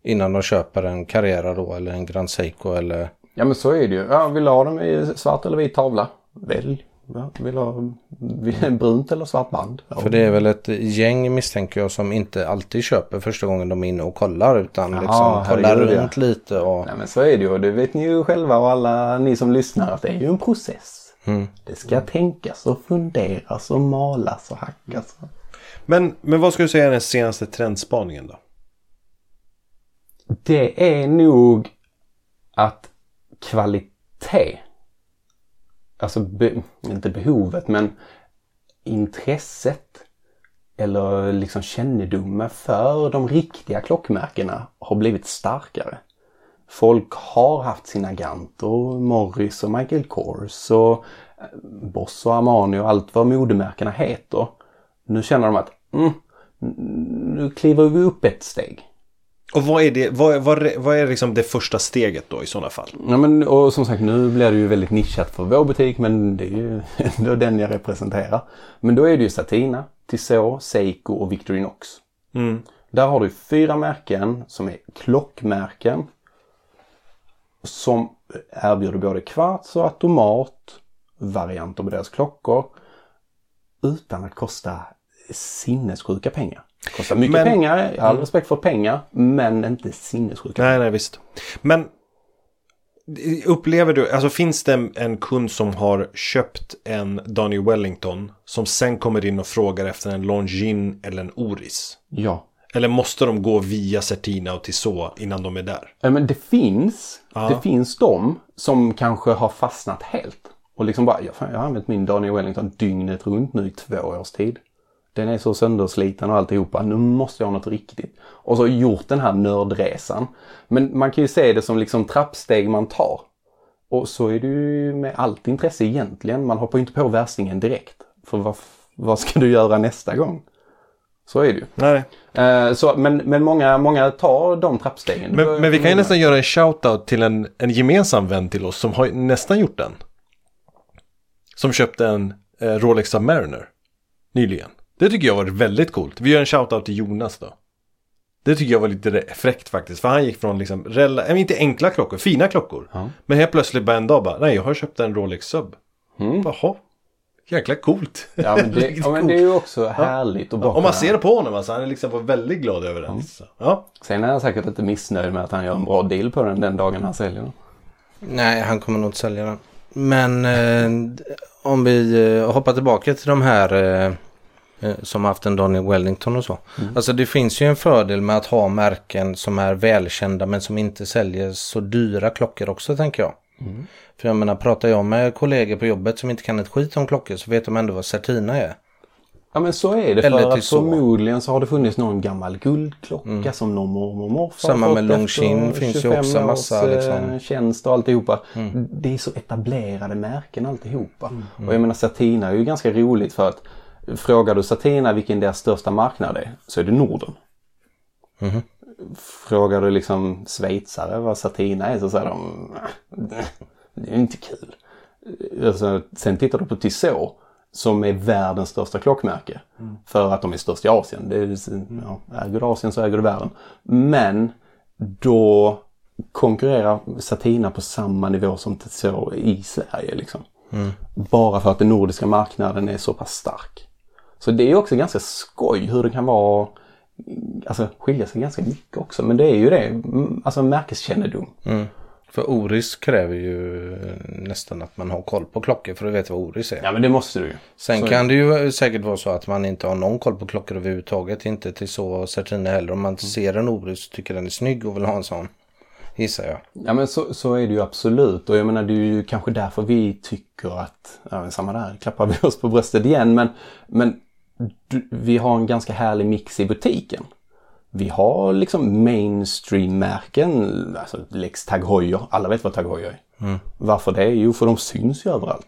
Innan de köper en Carrera då eller en Grand Seiko eller Ja men så är det ju. Ja, vill du ha dem i svart eller vit tavla? Välj. Ja, vill ha brunt eller svart band? Ja. För det är väl ett gäng misstänker jag som inte alltid köper första gången de är inne och kollar utan Jaha, liksom kollar herregud, ja. runt lite och Nej men så är det ju. Det vet ni ju själva och alla ni som lyssnar att det är ju en process. Mm. Det ska tänkas och funderas och malas och hackas. Men, men vad ska du säga är den senaste trendspaningen då? Det är nog att kvalitet, alltså be, inte behovet men intresset eller liksom kännedomen för de riktiga klockmärkena har blivit starkare. Folk har haft sina Gantor, Morris och Michael Kors och eh, Boss och Armani och allt vad modemärkena heter. Nu känner de att mm, nu kliver vi upp ett steg. Och vad är det, vad, vad, vad är liksom det första steget då i sådana fall? Ja, men, och som sagt nu blir det ju väldigt nischat för vår butik men det är ju ändå den jag representerar. Men då är det ju Satina, Tissot, Seiko och Victorinox. Mm. Där har du fyra märken som är klockmärken. Som erbjuder både kvarts och automat varianter på deras klockor. Utan att kosta sinnessjuka pengar. Kostar mycket Men- pengar, jag har all respekt för pengar, men inte sinnessjuka Nej, nej visst. Men upplever du, alltså finns det en, en kund som har köpt en Daniel Wellington som sen kommer in och frågar efter en Longines eller en Oris? Ja. Eller måste de gå via Certina och Tissot innan de är där? Ja, men det finns, Ja. det finns de som kanske har fastnat helt. Och liksom bara, fan, jag har använt min Daniel Wellington dygnet runt nu i två års tid. Den är så söndersliten och alltihopa. Nu måste jag ha något riktigt. Och så gjort den här nördresan. Men man kan ju se det som liksom trappsteg man tar. Och så är det ju med allt intresse egentligen. Man hoppar ju inte på värstingen direkt. För vad, vad ska du göra nästa gång? Så är det ju. Nej. Eh, så, men men många, många tar de trappstegen. Men, men vi kan ju nästan göra en shoutout till en, en gemensam vän till oss som har nästan gjort den. Som köpte en eh, Rolex Submariner nyligen. Det tycker jag var väldigt coolt. Vi gör en shoutout till Jonas då. Det tycker jag var lite fräckt faktiskt. För han gick från liksom, rela- äh, inte enkla klockor, fina klockor. Ja. Men helt plötsligt bara en dag bara, nej jag har köpt en Rolex Sub. Mm. Jaha, jäkla coolt. Ja men, det, ja, men det är ju också härligt att bara Om man ser på honom alltså, han är liksom var väldigt glad över den. Så, ja. Sen är jag säkert inte missnöjd med att han gör en bra deal på den den dagen han säljer den. Nej, han kommer nog inte sälja den. Men eh, om vi eh, hoppar tillbaka till de här eh, som haft en Daniel Wellington och så. Alltså det finns ju en fördel med att ha märken som är välkända men som inte säljer så dyra klockor också tänker jag. För jag menar, pratar jag med kollegor på jobbet som inte kan ett skit om klockor så vet de ändå vad Certina är. Ja men så är det Eller för att till så. förmodligen så har det funnits någon gammal guldklocka som någon mormor och morfar Samma med efter finns ju 25 också massa, års, liksom. eh, tjänst och alltihopa. Det är så etablerade märken alltihopa. Och jag menar Satina är ju ganska roligt för att frågar du Satina vilken deras största marknad är så är det Norden. Frågar du liksom schweizare vad Satina är så säger de "Nej, det är inte kul. Alltså, sen tittar du på Tissot som är världens största klockmärke. För att de är störst i Asien. Det är, ja, äger du Asien så äger du världen. Men då konkurrerar Satina på samma nivå som Tissot i Sverige. Liksom. Bara för att den nordiska marknaden är så pass stark. Så det är också ganska skoj hur det kan vara Alltså skilja sig ganska mycket också men det är ju det. Mm, Alltså märkeskännedom. För Oris kräver ju nästan att man har koll på klockor för att veta vad Oris är. Ja men det måste du ju. Sen Så- kan det ju säkert vara så att man inte har någon koll på klockor överhuvudtaget. Inte till så Certina heller. Om man ser en Oris och tycker den är snygg och vill ha en sån. Gissar jag. Ja men så, så är det ju absolut och jag menar det är ju kanske därför vi tycker att, ja samma där, klappar vi oss på bröstet igen men, men du, vi har en ganska härlig mix i butiken. Vi har liksom mainstream-märken, alltså Lex Tag Heuer, alla vet vad Tag Heuer är. Varför det? Jo för de syns ju överallt.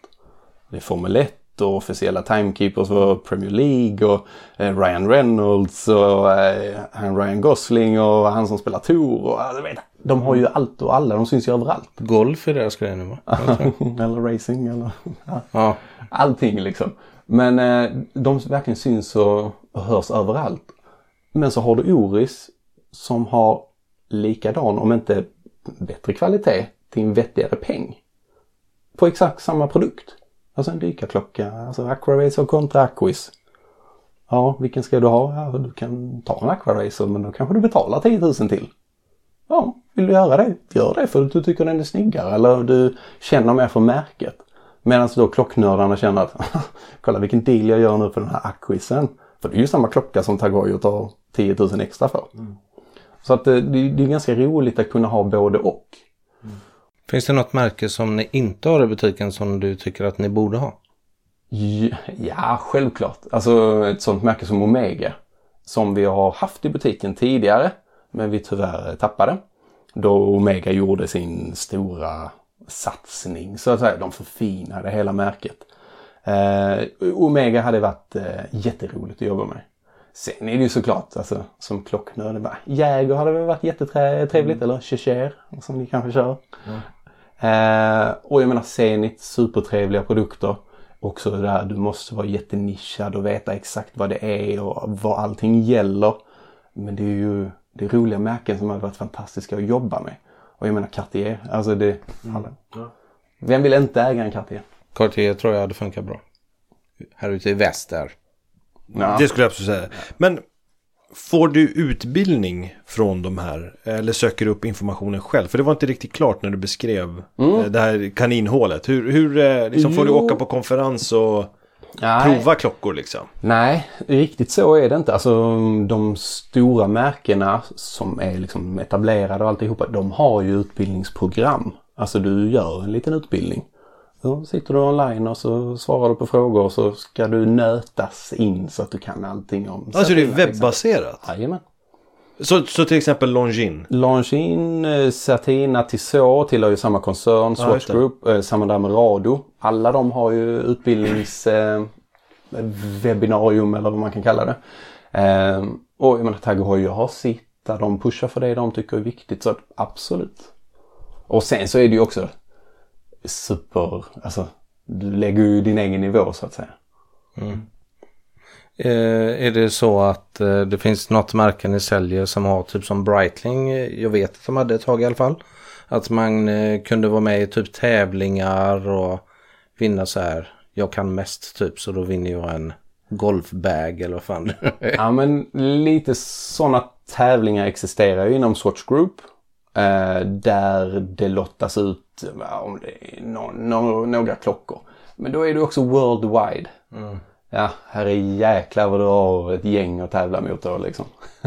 Det är Formel 1 och officiella timekeepers för Premier League och eh, Ryan Reynolds och eh, Ryan Gosling och han som spelar Tor och alltså, vet, de har ju allt och alla, de syns ju överallt. Golf är deras grej nu va? eller racing eller Ja. allting liksom. Men eh, de verkligen syns och, och hörs överallt. Men så har du Oris som har likadan, om inte bättre kvalitet, till en vettigare peng. På exakt samma produkt. Alltså en dykarklocka, alltså Aquaracer kontra Aquis. Ja, vilken ska du ha? Ja, du kan ta en Aquaracer men då kanske du betalar 10 000 till. Ja, vill du göra det? Gör det för att du tycker den är snyggare eller du känner mer för märket. Medan då klocknördarna känner att kolla vilken deal jag gör nu på den här Aquisen. För det är ju samma klocka som Tag Heuer tar 10 000 extra för. Så att eh, det, det är ganska roligt att kunna ha både och. Finns det något märke som ni inte har i butiken som du tycker att ni borde ha? Ja, Ja, självklart. Alltså ett sånt märke som Omega. Som vi har haft i butiken tidigare. Men vi tyvärr tappade. Då Omega gjorde sin stora satsning så att säga. De förfinade hela märket. Eh, Omega hade varit eh, jätteroligt att jobba med. Sen är det ju såklart, alltså som klocknörd, Jäger hade väl varit jättetrevligt eller Checher som ni kanske kör. Eh, och jag menar Zenit, supertrevliga produkter. Också det där, du måste vara jättenischad och veta exakt vad det är och vad allting gäller. Men det är ju det är roliga märken som har varit fantastiska att jobba med. Och jag menar Cartier, alltså det... Alla. Vem vill inte äga en Cartier? Cartier tror jag hade funkat bra. Här ute i väst där. Ja. Det skulle jag absolut säga. Men får du utbildning från de här? Eller söker du upp informationen själv? För det var inte riktigt klart när du beskrev eh, det här kaninhålet. Hur, hur eh, liksom, får du åka på konferens och Nej. prova klockor liksom? Nej, riktigt så är det inte. Alltså de stora märkena som är liksom etablerade och alltihopa, de har ju utbildningsprogram. Alltså du gör en liten utbildning. Så sitter du online och så svarar du på frågor och så ska du nötas in så att du kan allting om Alltså det är exempel. webbaserat? Jajamän. Så, så till exempel Longines? Longines, eh, Satina, Tissot tillhör ju samma koncern, Swatch det. Group, eh, samma där med Rado. Alla de har ju utbildnings eh, eller vad man kan kalla det. Eh, och jag menar Tag Heuer har sitt där de pushar för det de tycker är viktigt så absolut. Och sen så är det ju också super, alltså du lägger ju din egen nivå så att säga. Eh, är det så att eh, det finns något märke ni säljer som har typ som Breitling? Jag vet att de hade ett tag i alla fall. Att man eh, kunde vara med i typ tävlingar och vinna så här. Jag kan mest typ så då vinner jag en golfbag eller vad fan. Ja men lite sådana tävlingar existerar ju inom Swatch Group. Där det lottas ut om det är nå- nå- några klockor. Men då är det också worldwide. Ja, här är jäklar vad du har ett gäng att tävla mot då liksom.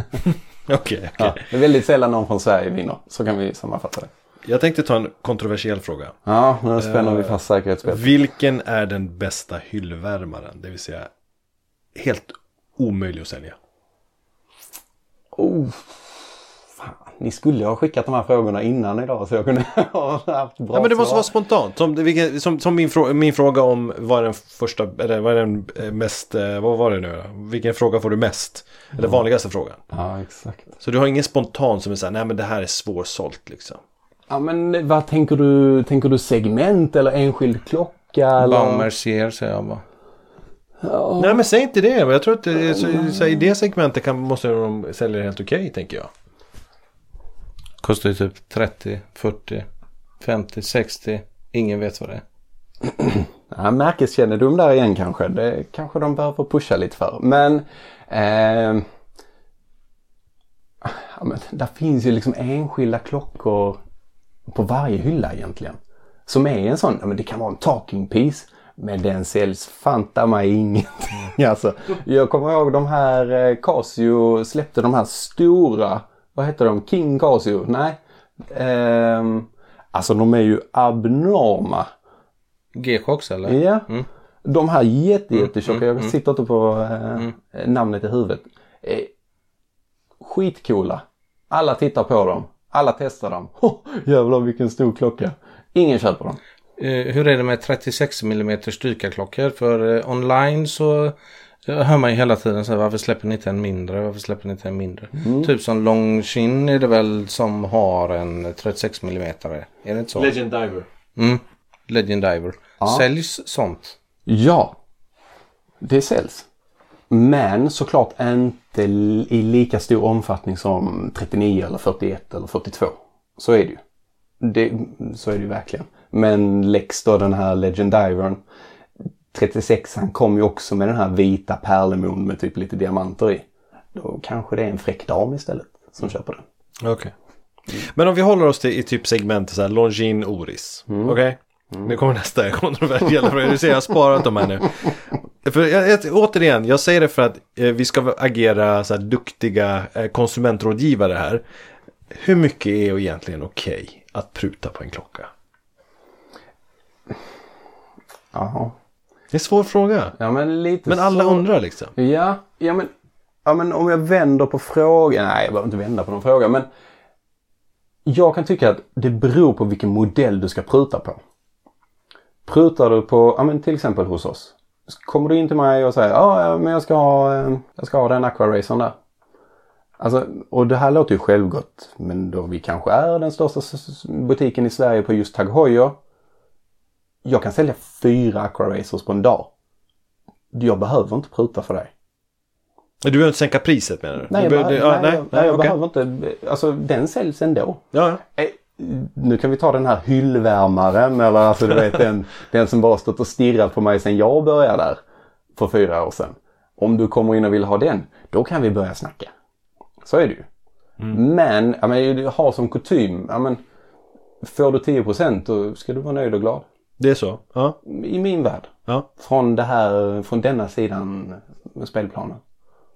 Okej, okej. Ja, det är väldigt sällan någon från Sverige vinner. Så kan vi sammanfatta det. Jag tänkte ta en kontroversiell fråga. Ja, nu spänner vi fast säkerhetsbältet. Vilken är den bästa hyllvärmaren? Det vill säga helt omöjlig att sälja. Oh. Ni skulle ha skickat de här frågorna innan idag så jag kunde ha haft bra Ja, men det måste svar. vara spontant. Som, som, som min, frå, min fråga om vad är den första, eller vad är den eh, mest, eh, vad var det nu då? Vilken fråga får du mest? Eller vanligaste frågan. Ja, exakt. Så du har ingen spontan som är såhär, nej men det här är svårsålt liksom. Ja men vad tänker du? Tänker du segment eller enskild klocka? Eller? Säger jag bara. Nej men säg inte det. Jag tror att det, så, så, i det segmentet kan, måste de sälja helt okej tänker jag. Kostar ju typ 30, 40, 50, 60. Ingen vet vad det är. Ja, märkeskännedom där igen kanske. Det kanske de behöver pusha lite för. Men, eh, ja, men där finns ju liksom enskilda klockor på varje hylla egentligen. Som är en sån, ja, men det kan vara en talking piece. Men den säljs fanta mig ingenting. Alltså, jag kommer ihåg de här eh, Casio släppte de här stora, vad heter de? King Casio? Nej. Ehm, alltså de är ju abnorma. G-Shocks eller? Ja. Mm. De här jätte, jättetjocka, mm, jag mm. sitter inte på eh, namnet i huvudet. Eh, skitcoola. Alla tittar på dem. Alla testar dem. Oh, jävlar vilken stor klocka. Ingen köper dem. Eh, hur är det med 36 mm dykarklockor? För eh, online så eh, hör man ju hela tiden så här, varför släpper ni inte en mindre? Varför släpper ni inte en mindre? Typ som Longchin är det väl som har en 36 mm. Är det inte så? Legend Diver. Mm. Legend Diver. Ja. Säljs sånt? Ja, det säljs. Men såklart inte i lika stor omfattning som 39 eller 41 eller 42. Så är det ju. Det, så är det ju verkligen. Men Lex då den här Legend Divern 36 han kom ju också med den här vita pärlemon med typ lite diamanter i. Då kanske det är en fräck dam istället som köper den. Okej. Men om vi håller oss till i typ segmentet så här Longin Oris. Okej? Nu kommer nästa kontroversiella fråga. Du ser jag har sparat dem här nu. För jag, jag, återigen, jag säger det för att eh, vi ska agera så här duktiga eh, konsumentrådgivare här. Hur mycket är egentligen okej att pruta på en klocka? Jaha. Det är en svår fråga. Ja men lite Men alla så... undrar liksom. Ja, ja men, ja men om jag vänder på frågan. Nej, jag behöver inte vända på någon fråga. Men jag kan tycka att det beror på vilken modell du ska pruta på. Prutar du på, ja men till exempel hos oss. Kommer du in till mig och säger ja men jag ska ha, eh, jag ska ha den Aquaracern där. Alltså, och det här låter ju självgott. Men då vi kanske är den största butiken i Sverige på just Tag Heuer. Jag kan sälja fyra Aquaracers på en dag. Jag behöver inte pruta för dig. Du behöver inte sänka priset menar du? Nej, jag, behöver, ja, nej, jag, nej, jag okej. behöver inte. Alltså den säljs ändå. Ja, ja. Eh, Nu kan vi ta den här hyllvärmaren eller alltså du vet den, den som bara stått och stirrat på mig sedan jag började där för fyra år sedan. Om du kommer in och vill ha den, då kan vi börja snacka. Så är det ju. Men, ja, men ha som kutym, ja, men, får du 10% då ska du vara nöjd och glad. Det är så? Ja. I min värld. ja. Från det här, från denna sidan med spelplanen.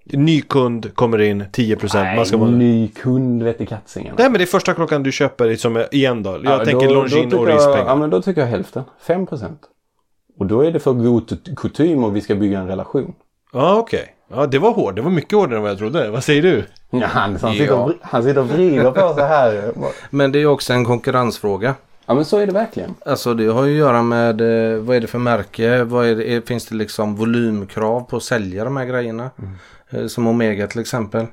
Ny kund kommer in 10%. Man ska vara... ny kund vet i kattsingen. Nej men det är första klockan du köper som är igen då. Jag Ja, tänker då- Longin då och jag- Ja rispengar. men då tycker jag hälften. 5 procent. Och då är det för god kutym och vi ska bygga en relation. Ja okej. Ja det var hårt. Det var mycket hårdare än vad jag trodde. Vad säger du? Ja, han, han, sitter Ja. han sitter och vrider på sig här. Men det är också en konkurrensfråga. Ja men så är det verkligen. Alltså det har ju att göra med eh, vad är det för märke? Vad är det, finns det liksom volymkrav på att sälja de här grejerna? Eh, som Omega till exempel.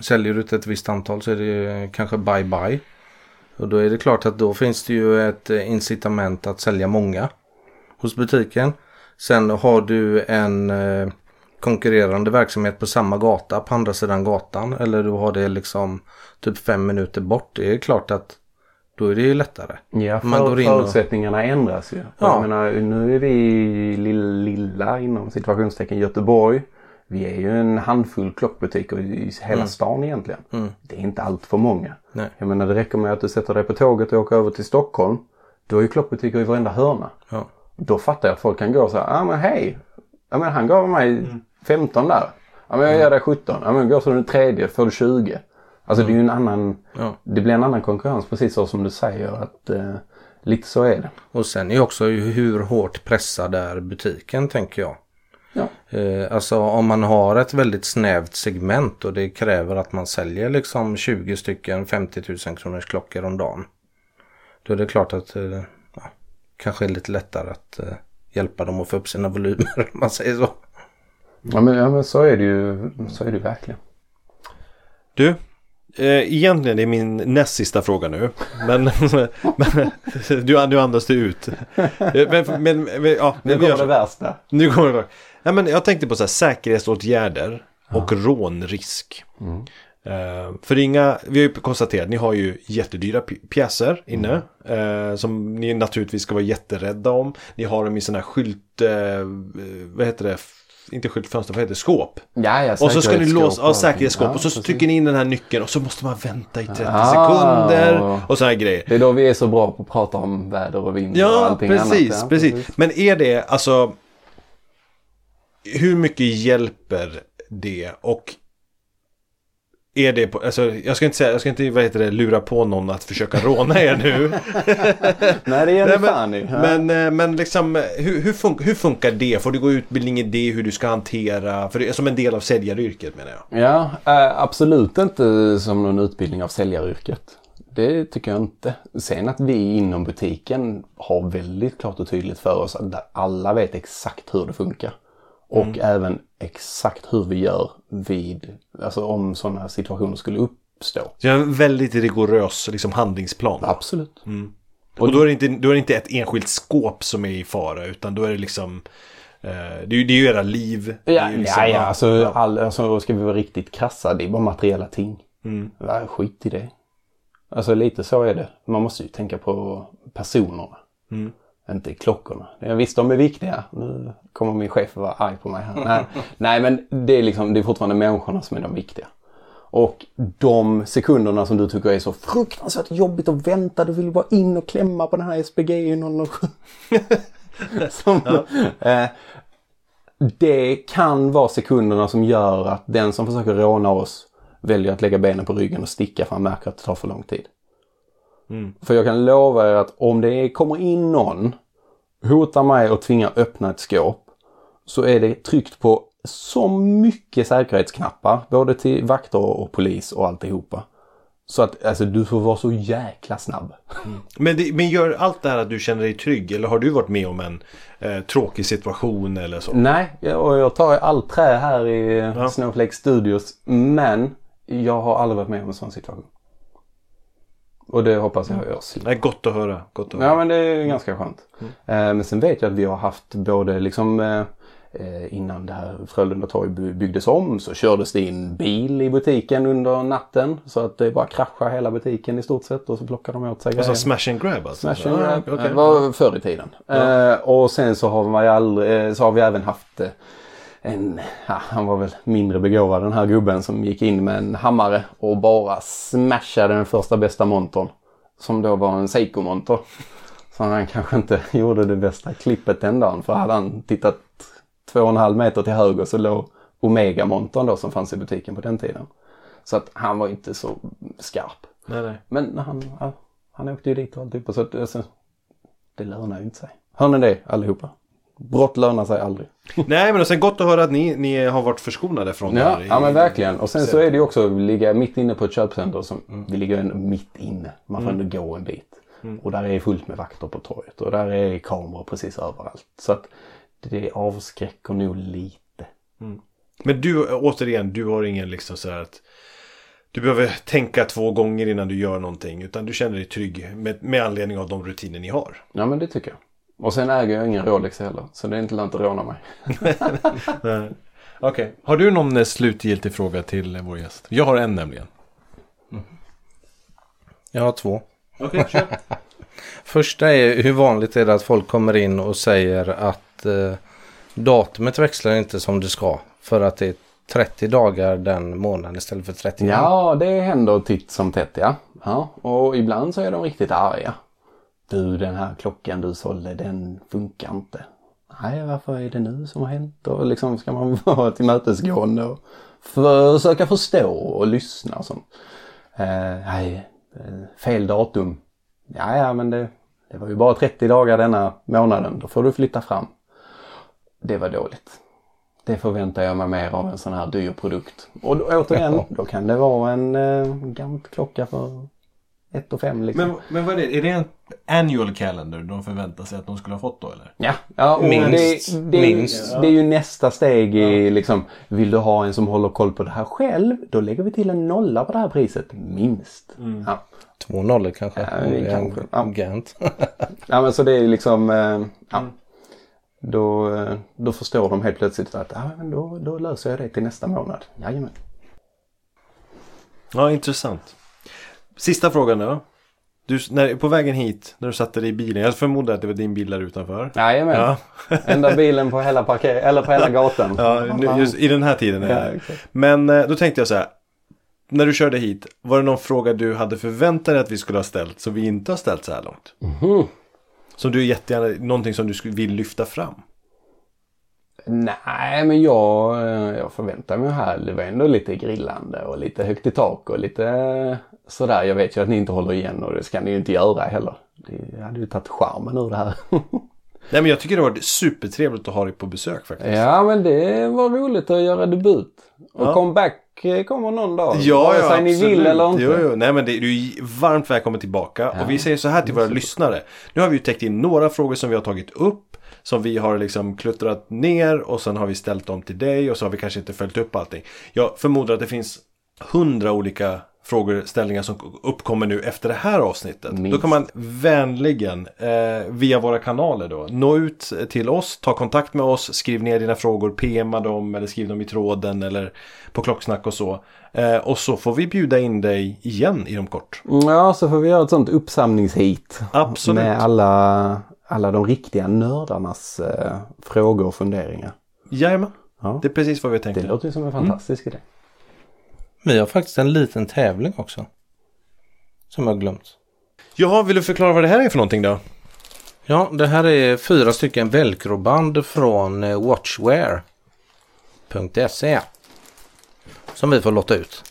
Säljer du ett visst antal så är det eh, kanske bye bye. Och då är det klart att då finns det ju ett incitament att sälja många hos butiken. Sen har du en konkurrerande verksamhet på samma gata på andra sidan gatan. Eller du har det liksom typ fem minuter bort. Det är klart att då är det ju lättare. Ja, Man för, går in och- förutsättningarna ändras ju. Ja. Jag menar, nu är vi i lilla, lilla inom situationstecken Göteborg. Vi är ju en handfull klockbutiker i hela stan egentligen. Mm. Det är inte allt för många. Nej. Jag menar det räcker med att du sätter dig på tåget och åker över till Stockholm. Du har ju klockbutiker i varenda hörna. Ja. Då fattar jag att folk kan gå så här, ja ah, men hej. Ja men han gav mig 15 där. Ja men jag ger dig 17. Ja men går så den tredje får du 20. Alltså det är ju en annan, Ja. det blir en annan konkurrens precis så som du säger att eh, lite så är det. Och sen är också hur hårt pressad är butiken tänker jag. Ja. Eh, alltså om man har ett väldigt snävt segment och det kräver att man säljer liksom 20 stycken 50 000 kronors klockor om dagen. Då är det klart att eh, ja, kanske är lite lättare att eh, hjälpa dem att få upp sina volymer om man säger så. Ja men, ja, men så är det ju, så är det ju verkligen. Du, egentligen det är min näst sista fråga nu. Men, men du, du andas det ut. Eh, Men, men, ja, Nu kommer det värsta. Nu kommer det. Ja, men jag tänkte på så här, säkerhetsåtgärder och rånrisk. Eh, för inga, vi har ju konstaterat, ni har ju jättedyra pjäser inne. eh, som ni naturligtvis ska vara jätterädda om. Ni har dem i sådana här skylt, eh, vad heter det, inte skyltfönster, vad heter det? Skåp. Ja, ja, Och så ska ni låsa, ja, säkerhetsskåp. Ja, och så precis. trycker ni in den här nyckeln och så måste man vänta i 30 Ah. sekunder. Och sådana här grejer. Det är då vi är så bra på att prata om väder och vind och allting precis, annat. Ja, precis. Men är det, alltså... Hur mycket hjälper det? Och är det på, alltså jag ska inte säga, jag ska inte, vad heter det, lura på någon att försöka råna er nu. Nej, det är det fan i. Men, men, men liksom, hur, hur, fun- hur funkar det? Får du gå utbildning i det, hur du ska hantera? För det är som en del av säljaryrket menar jag. Ja, eh, absolut inte som någon utbildning av säljaryrket. Det tycker jag inte. Sen att vi inom butiken har väldigt klart och tydligt för oss att alla vet exakt hur det funkar. Och även exakt hur vi gör vid, alltså om sådana situationer skulle uppstå. Så en väldigt rigorös liksom, handlingsplan. Absolut. Och då är, det inte, då är det inte ett enskilt skåp som är i fara utan då är det liksom eh, det, är, ju- det är ju era liv. Ja, liksom- ja, ja, alltså, all, alltså ska vi vara riktigt krassa, det är bara materiella ting. Mm. Ja, skit i det. Alltså lite så är det. Man måste ju tänka på personerna. Mm. Inte klockorna. Jag de är viktiga. Nu kommer min chef att vara arg på mig här. Nej, nej men det är, liksom, det är fortfarande människorna som är de viktiga. Och de sekunderna som du tycker är så fruktansvärt jobbigt att vänta. Du vill bara in och klämma på den här SPG i 007. som, eh, det kan vara sekunderna som gör att den som försöker råna oss väljer att lägga benen på ryggen och sticka för han märker att det tar för lång tid. Mm. För jag kan lova er att om det kommer in någon, hotar mig och tvingar öppna ett skåp, så är det tryckt på så mycket säkerhetsknappar, både till vakter och polis och alltihopa. Så att alltså, du får vara så jäkla snabb. Men, det, men gör allt det här att du känner dig trygg eller har du varit med om en eh, tråkig situation eller så? Nej, och jag tar all trä här i Snowflake Studios. Men jag har aldrig varit med om en sån situation. Och det hoppas jag jag slipper. Nej, gott att höra. Gott att höra. Ja men det är ganska skönt. Eh, men sen vet jag att vi har haft både liksom eh, eh, innan det här Frölunda torg by- byggdes om så kördes det in bil i butiken under natten. Så att det bara kraschade hela butiken i stort sett och så plockade de åt sig Alltså grejer. smash and grab alltså? Smash and Ah, grab. okej. Det var förr i tiden. Eh, och sen så har, man ju aldrig, eh, så har vi även haft eh, en, ja, han var väl mindre begåvad den här gubben som gick in med en hammare och bara smashade den första bästa montern. Som då var en Seiko-monter. Så han kanske inte gjorde det bästa klippet den dagen. För hade han tittat två och en halv meter till höger så låg Omega-montern då som fanns i butiken på den tiden. Så att han var inte så skarp. Nej, nej. Men han, ja, han åkte ju dit och alltihopa så att, alltså, det lönar ju inte sig. Hör ni det allihopa? Brott lönar sig aldrig. Nej, men sen gott att höra att ni, ni har varit förskonade från det Ja, här. i- ja men verkligen. Och sen så är det ju också att ligga mitt inne på ett köpcenter. Som, Vi ligger mitt inne. Man får ändå gå en bit. Och där är fullt med vakter på torget. Och där är kameror precis överallt. Så att det avskräcker nog lite. Men du, återigen, du har ingen liksom så här att du behöver tänka två gånger innan du gör någonting. Utan du känner dig trygg med, med anledning av de rutiner ni har. Ja men det tycker jag. Och sen äger jag ingen Rolex heller. Så det är inte lönt att råna mig. Okej. Har du någon eh, slutgiltig fråga till eh, vår gäst? Jag har en nämligen. Jag har två. Okej, kör. Första är hur vanligt är det att folk kommer in och säger att eh, datumet växlar inte som det ska. För att det är 30 dagar den månaden istället för 30 Ja, det händer titt som tätt ja. ja. Och ibland så är de riktigt arga. Du, den här klockan du sålde, den funkar inte. Nej, varför är det nu som har hänt? Och liksom ska man vara tillmötesgående och försöka förstå och lyssna och sånt. Eh, nej, eh, fel datum. Ja, ja, men det, det var ju bara 30 dagar denna månaden. Då får du flytta fram. Det var dåligt. Det förväntar jag mig mer av en sån här dyr produkt. Och då, återigen, då kan det vara en eh, Gant-klocka för 1 och 5 liksom. Men, men vad är det? Är det en annual calendar de förväntar sig att de skulle ha fått då eller? Ja, ja och Minst. Det, det, Minst. det är ju nästa steg i liksom, vill du ha en som håller koll på det här själv, då lägger vi till en nolla på det här priset, minst. Ja. Två nollor kanske. Ja, kanske. Ja. Gant. ja, men så det är liksom, eh, ja. Då, eh, då förstår de helt plötsligt att ja, men då, då löser jag det till nästa månad. Jajamän. Ja, intressant. Sista frågan då. Du, när, på vägen hit, när du satte dig i bilen. Jag förmodar att det var din bil där utanför. Jajamän. Ja, Enda bilen på hela parker eller på hela gatan. ja nu, just i den här tiden. Är Ja, exakt. Men eh, då tänkte jag så här. När du körde hit, var det någon fråga du hade förväntat dig att vi skulle ha ställt som vi inte har ställt så här långt? Mhm. Som du jättegärna, någonting som du vill lyfta fram? Nej, men jag, eh, jag förväntar mig här. Det var ändå lite grillande och lite högt i tak och lite eh, sådär. Jag vet ju att ni inte håller igen och det ska ni ju inte göra heller. Det hade ju tagit charmen ur det här. Nej men jag tycker det var supertrevligt att ha dig på besök faktiskt. ja, men det var roligt att göra debut. Och Ja. comeback eh, kommer någon dag. Ja, Vare ja sig ni absolut. vill eller inte. Jo, jo. Nej, men det, du är varmt välkommen tillbaka. Och vi säger så här till våra lyssnare. Nu har vi ju täckt in några frågor som vi har tagit upp. Som vi har liksom kluttrat ner och sen har vi ställt dem till dig och så har vi kanske inte följt upp allting. Jag förmodar att det finns hundra olika frågeställningar som uppkommer nu efter det här avsnittet. Minst. Då kan man vänligen eh, via våra kanaler då nå ut till oss, ta kontakt med oss, skriv ner dina frågor, PMa dem eller skriv dem i tråden eller på klocksnack och så. Eh, och så får vi bjuda in dig igen inom kort. Ja, så får vi göra ett sånt uppsamlingshit. Absolut. Med alla, alla de riktiga nördarnas eh, frågor och funderingar. Jajamän, Ja, det är precis vad vi det tänkte. låter ju som en fantastisk idé. Vi har faktiskt en liten tävling också. Som jag har glömt. Jaha, vill du förklara vad det här är för någonting då? Ja, det här är fyra stycken velcroband från eh, watchwear.se. Som vi får lotta ut.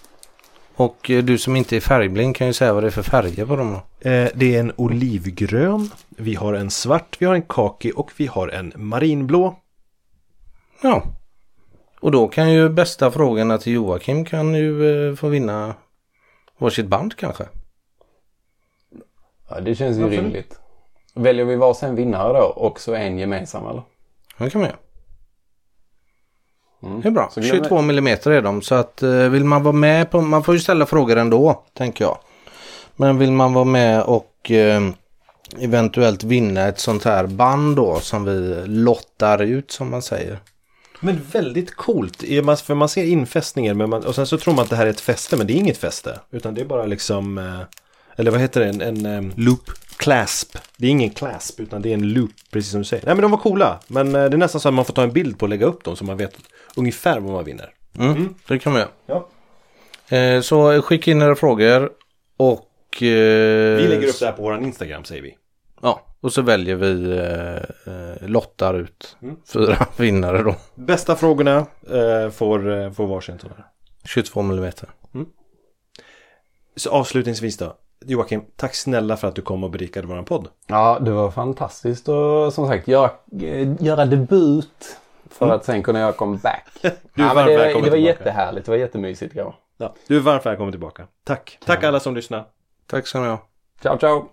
Och eh, du som inte är färgblind kan ju säga vad det är för färger på dem då. Eh, det är en olivgrön, vi har en svart, vi har en kaki och vi har en marinblå. Ja. Och då kan ju bästa frågorna till Joakim kan ju eh, få vinna varsitt band kanske. Ja, det känns ju Absolut. rimligt. Väljer vi varsin vinnare då och så en gemensam eller? Det kan man göra. Mm. Det är bra. Så glöm- 22 millimeter är de. Så att eh, vill man vara med på, man får ju ställa frågor ändå, tänker jag. Men vill man vara med och eh, eventuellt vinna ett sånt här band då som vi lottar ut som man säger. Men väldigt coolt, för man ser men man, och sen så tror man att det här är ett fäste men det är inget fäste. Utan det är bara liksom, eh, eller vad heter det, en, en loop clasp. Det är ingen clasp utan det är en loop, precis som du säger. Nej men de var coola, men det är nästan så att man får ta en bild på och lägga upp dem så man vet ungefär vad man vinner. Mm, Det kan man göra. Ja. Eh, så skicka in era frågor och... Eh, Vi lägger upp det här på våran Instagram säger vi. Ja, och så väljer vi eh, eh, lottar ut Mm. fyra vinnare då. Bästa frågorna eh, får, eh, får varsin sån här. 22 millimeter. Så avslutningsvis då. Joakim, tack snälla för att du kom och berikade våran podd. Ja, det var fantastiskt och som sagt göra, eh, göra debut för att sen kunna göra comeback. Du är ja, varmt det, välkommen det var tillbaka. jättehärligt, det var jättemysigt igår. Ja, du är varmt välkommen tillbaka. Tack. Tack alla som lyssnar. Tack ska ni ha. Ciao, ciao!